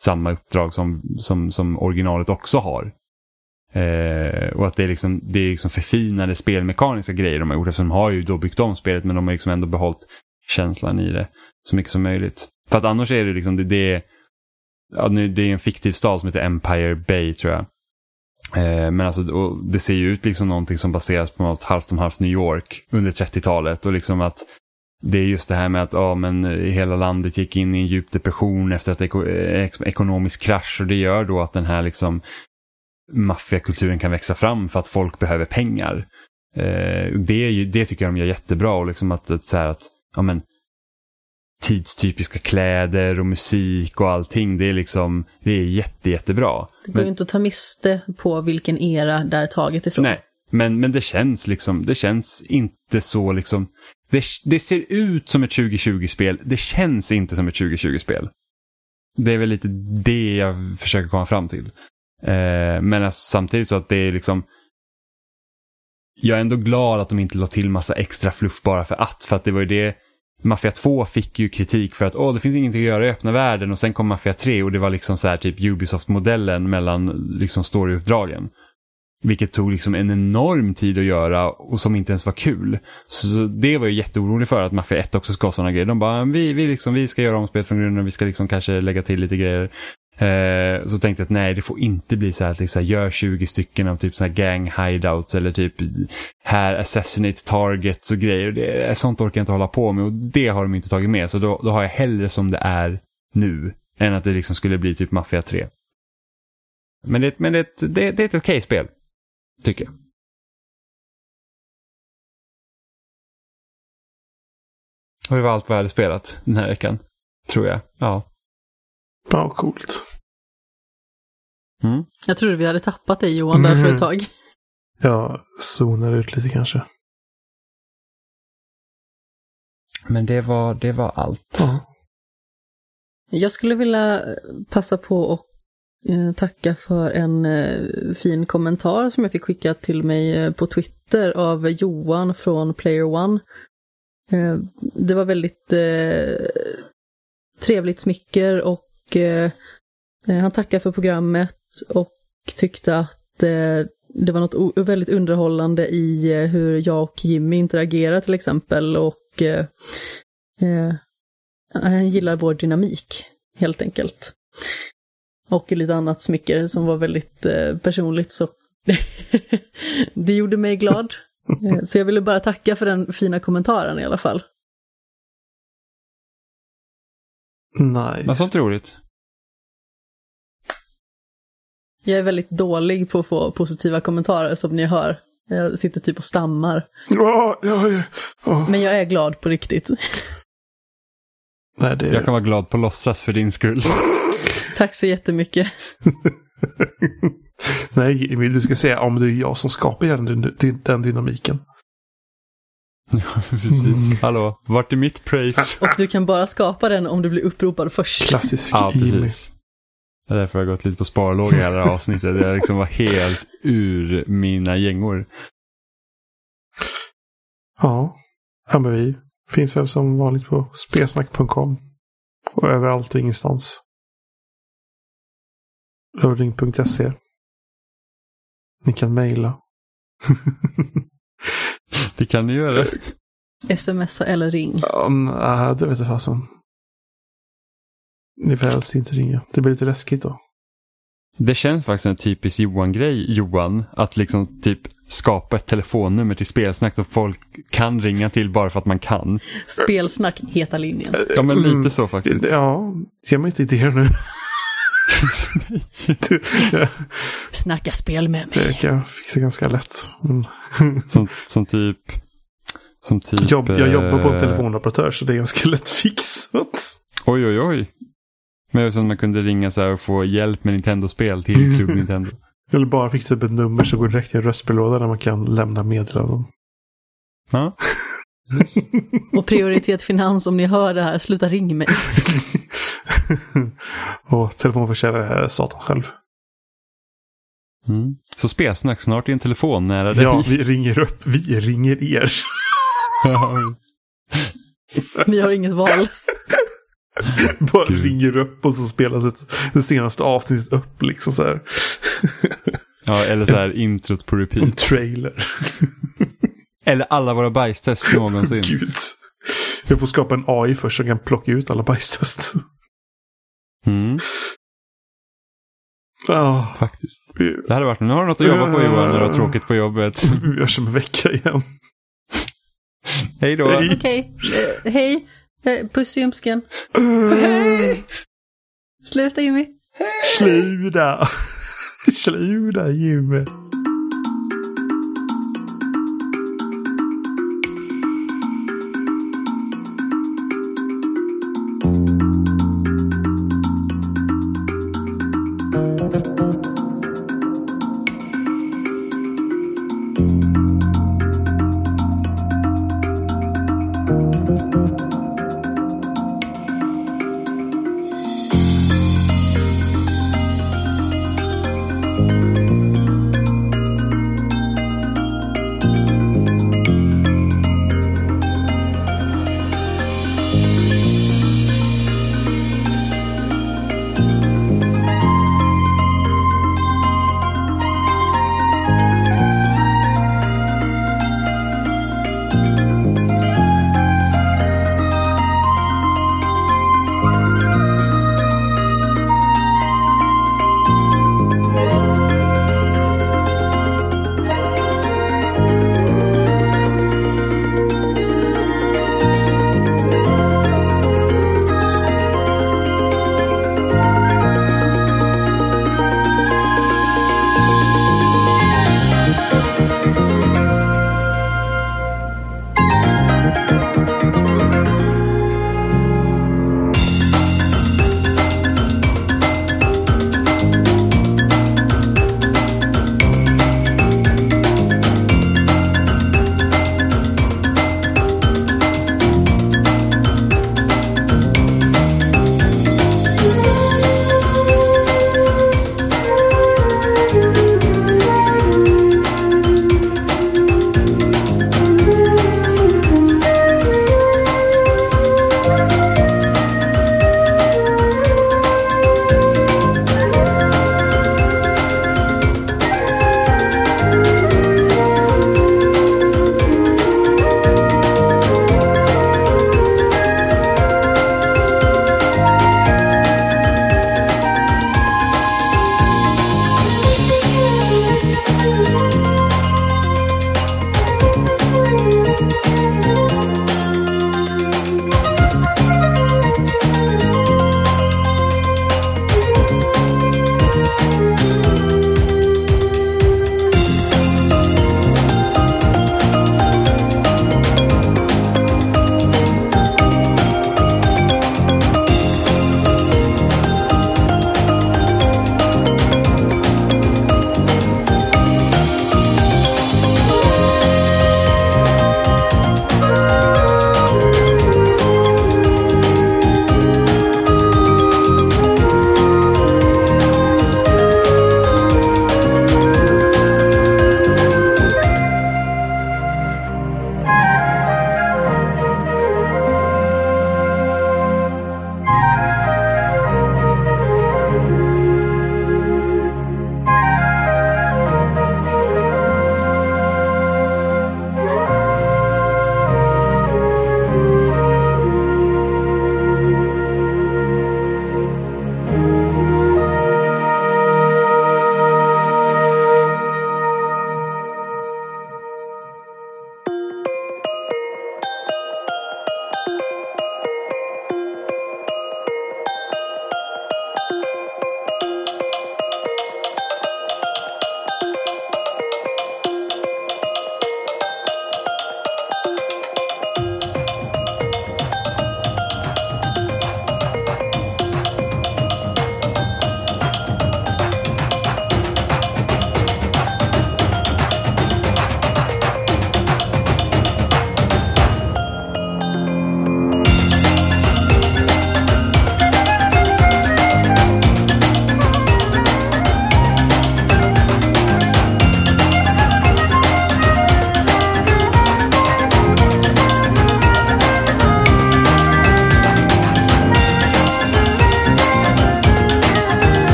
samma uppdrag som, som, som originalet också har. Eh, och att det är, liksom, det är liksom förfinade spelmekaniska grejer de har gjort eftersom de har ju då byggt om spelet men de har liksom ändå behållit känslan i det så mycket som möjligt. För att annars är det liksom, det, det, ja, det är en fiktiv stad som heter Empire Bay tror jag. Eh, men alltså, det ser ju ut liksom någonting som baseras på något halvt om halvt New York under 30-talet och liksom att det är just det här med att ja, men eh, hela landet gick in i en djup depression efter att eko eh, ekonomisk krasch. Och det gör då att den här liksom maffiakulturen kan växa fram för att folk behöver pengar. Eh, det, är ju, det tycker jag de gör jättebra. Och liksom att, att, så att ja, men, tidstypiska kläder och musik och allting. Det är liksom, det är jätte, jättebra. Det går ju inte att ta miste på vilken era det är taget ifrån. Nej, men, men det känns liksom, det känns inte så liksom, det, det ser ut som ett 2020-spel, det känns inte som ett 2020-spel. Det är väl lite det jag försöker komma fram till. Eh, men alltså, samtidigt så att det är liksom, jag är ändå glad att de inte la till massa extra fluff bara för att, för att det var ju det Mafia 2 fick ju kritik för att åh, det finns ingenting att göra i öppna världen och sen kom Mafia 3 och det var liksom så här typ Ubisoft-modellen mellan liksom storyuppdragen. Vilket tog liksom en enorm tid att göra och som inte ens var kul. Så det var jag jätteorolig för att Mafia 1 också ska ha sådana grejer. De bara, vi, vi, liksom, vi ska göra om spelet från grunden, vi ska liksom kanske lägga till lite grejer. Eh, så tänkte jag att nej, det får inte bli så här att liksom, gör 20 stycken av typ så här gang hideouts eller typ här assassinate targets och grejer. Det, sånt orkar jag inte hålla på med och det har de inte tagit med. Så då, då har jag hellre som det är nu än att det liksom skulle bli typ Mafia 3. Men det, men det, det, det är ett okej okay spel. Tycker jag. Och det var allt vad jag hade spelat den här veckan. Tror jag. Ja. Ja, coolt. Mm. Jag trodde vi hade tappat dig Johan där för ett (laughs) tag. Jag zonar ut lite kanske. Men det var, det var allt. Ja. Jag skulle vilja passa på att eh, tacka för en eh, fin kommentar som jag fick skickat till mig eh, på Twitter av Johan från Player One. Det var väldigt trevligt smicker och han tackade för programmet och tyckte att eh, det var något väldigt underhållande i eh, hur jag och Jimmy interagerar till exempel och eh, eh, han gillar vår dynamik helt enkelt. Och lite annat smycker som var väldigt eh, personligt så (laughs) det gjorde mig glad. (laughs) Så jag ville bara tacka för den fina kommentaren i alla fall. Nice. Vad sånt roligt. Jag är väldigt dålig på att få positiva kommentarer som ni hör. Jag sitter typ och stammar. Oh, oh, oh. Men jag är glad på riktigt. Nej, det... Jag kan vara glad på låtsas för din skull. Tack så jättemycket. (laughs) Nej, du ska säga om det är jag som skapar den, den dynamiken. Ja, precis. Mm. Hallå, vart är mitt praise? Och du kan bara skapa den om du blir uppropad först. Klassisk Ja, precis. Det är därför jag har gått lite på sparlåga i det här avsnittet. Jag liksom var helt ur mina gängor. Ja, ja men vi finns väl som vanligt på spelsnack.com. Och överallt och ingenstans. Loading.se. Ni kan mejla. (laughs) Det kan ni göra. Smsa eller ring. Ja, det vet jag fasen. Ni får helst inte ringa. Det blir lite läskigt då. Det känns faktiskt en typisk Johan-grej, Johan, att liksom typ skapa ett telefonnummer till spelsnack som folk kan ringa till bara för att man kan. Spelsnack, heta linjen. Ja, men lite så faktiskt. Ja, ge mig inte idéer nu. Du, (laughs) ja. Snacka spel med mig. Det kan jag fixa ganska lätt. Mm. (laughs) som, som typ... Som typ Jobb, jag jobbar på en eh, telefonoperatör så det är ganska lätt fixat. Oj, oj, oj. Men som man kunde ringa så här och få hjälp med Nintendo-spel till Club (laughs) Nintendo. Eller bara fixa upp ett nummer så går det direkt till en röstbrevlåda där man kan lämna meddelanden. Ja. (laughs) och prioritet finans, om ni hör det här, sluta ring mig. (laughs) och telefonförsäljare är Satan själv. Mm. Så spelsnack snart i en telefon nära dig. Ja, (laughs) vi ringer upp. Vi ringer er. Ni har inget val. Bara Gud. ringer upp och så spelas ett, det senaste avsnittet upp liksom så här. ja, eller så här introt på repeat. En trailer. Eller alla våra bajstest (laughs) någonsin. Gud. Jag får skapa en AI först som kan plocka ut alla bajstest. Mm. Ja, faktiskt. Det hade varit, nu har du något att jobba på Johan när du har tråkigt på jobbet. (laughs) Vi hörs om en vecka igen. (laughs) Hej då. Okej, okay. uh, hej. Uh, puss i ljumsken. Uh. Sluta Jimmy. Sluta. Sluta Jimmy.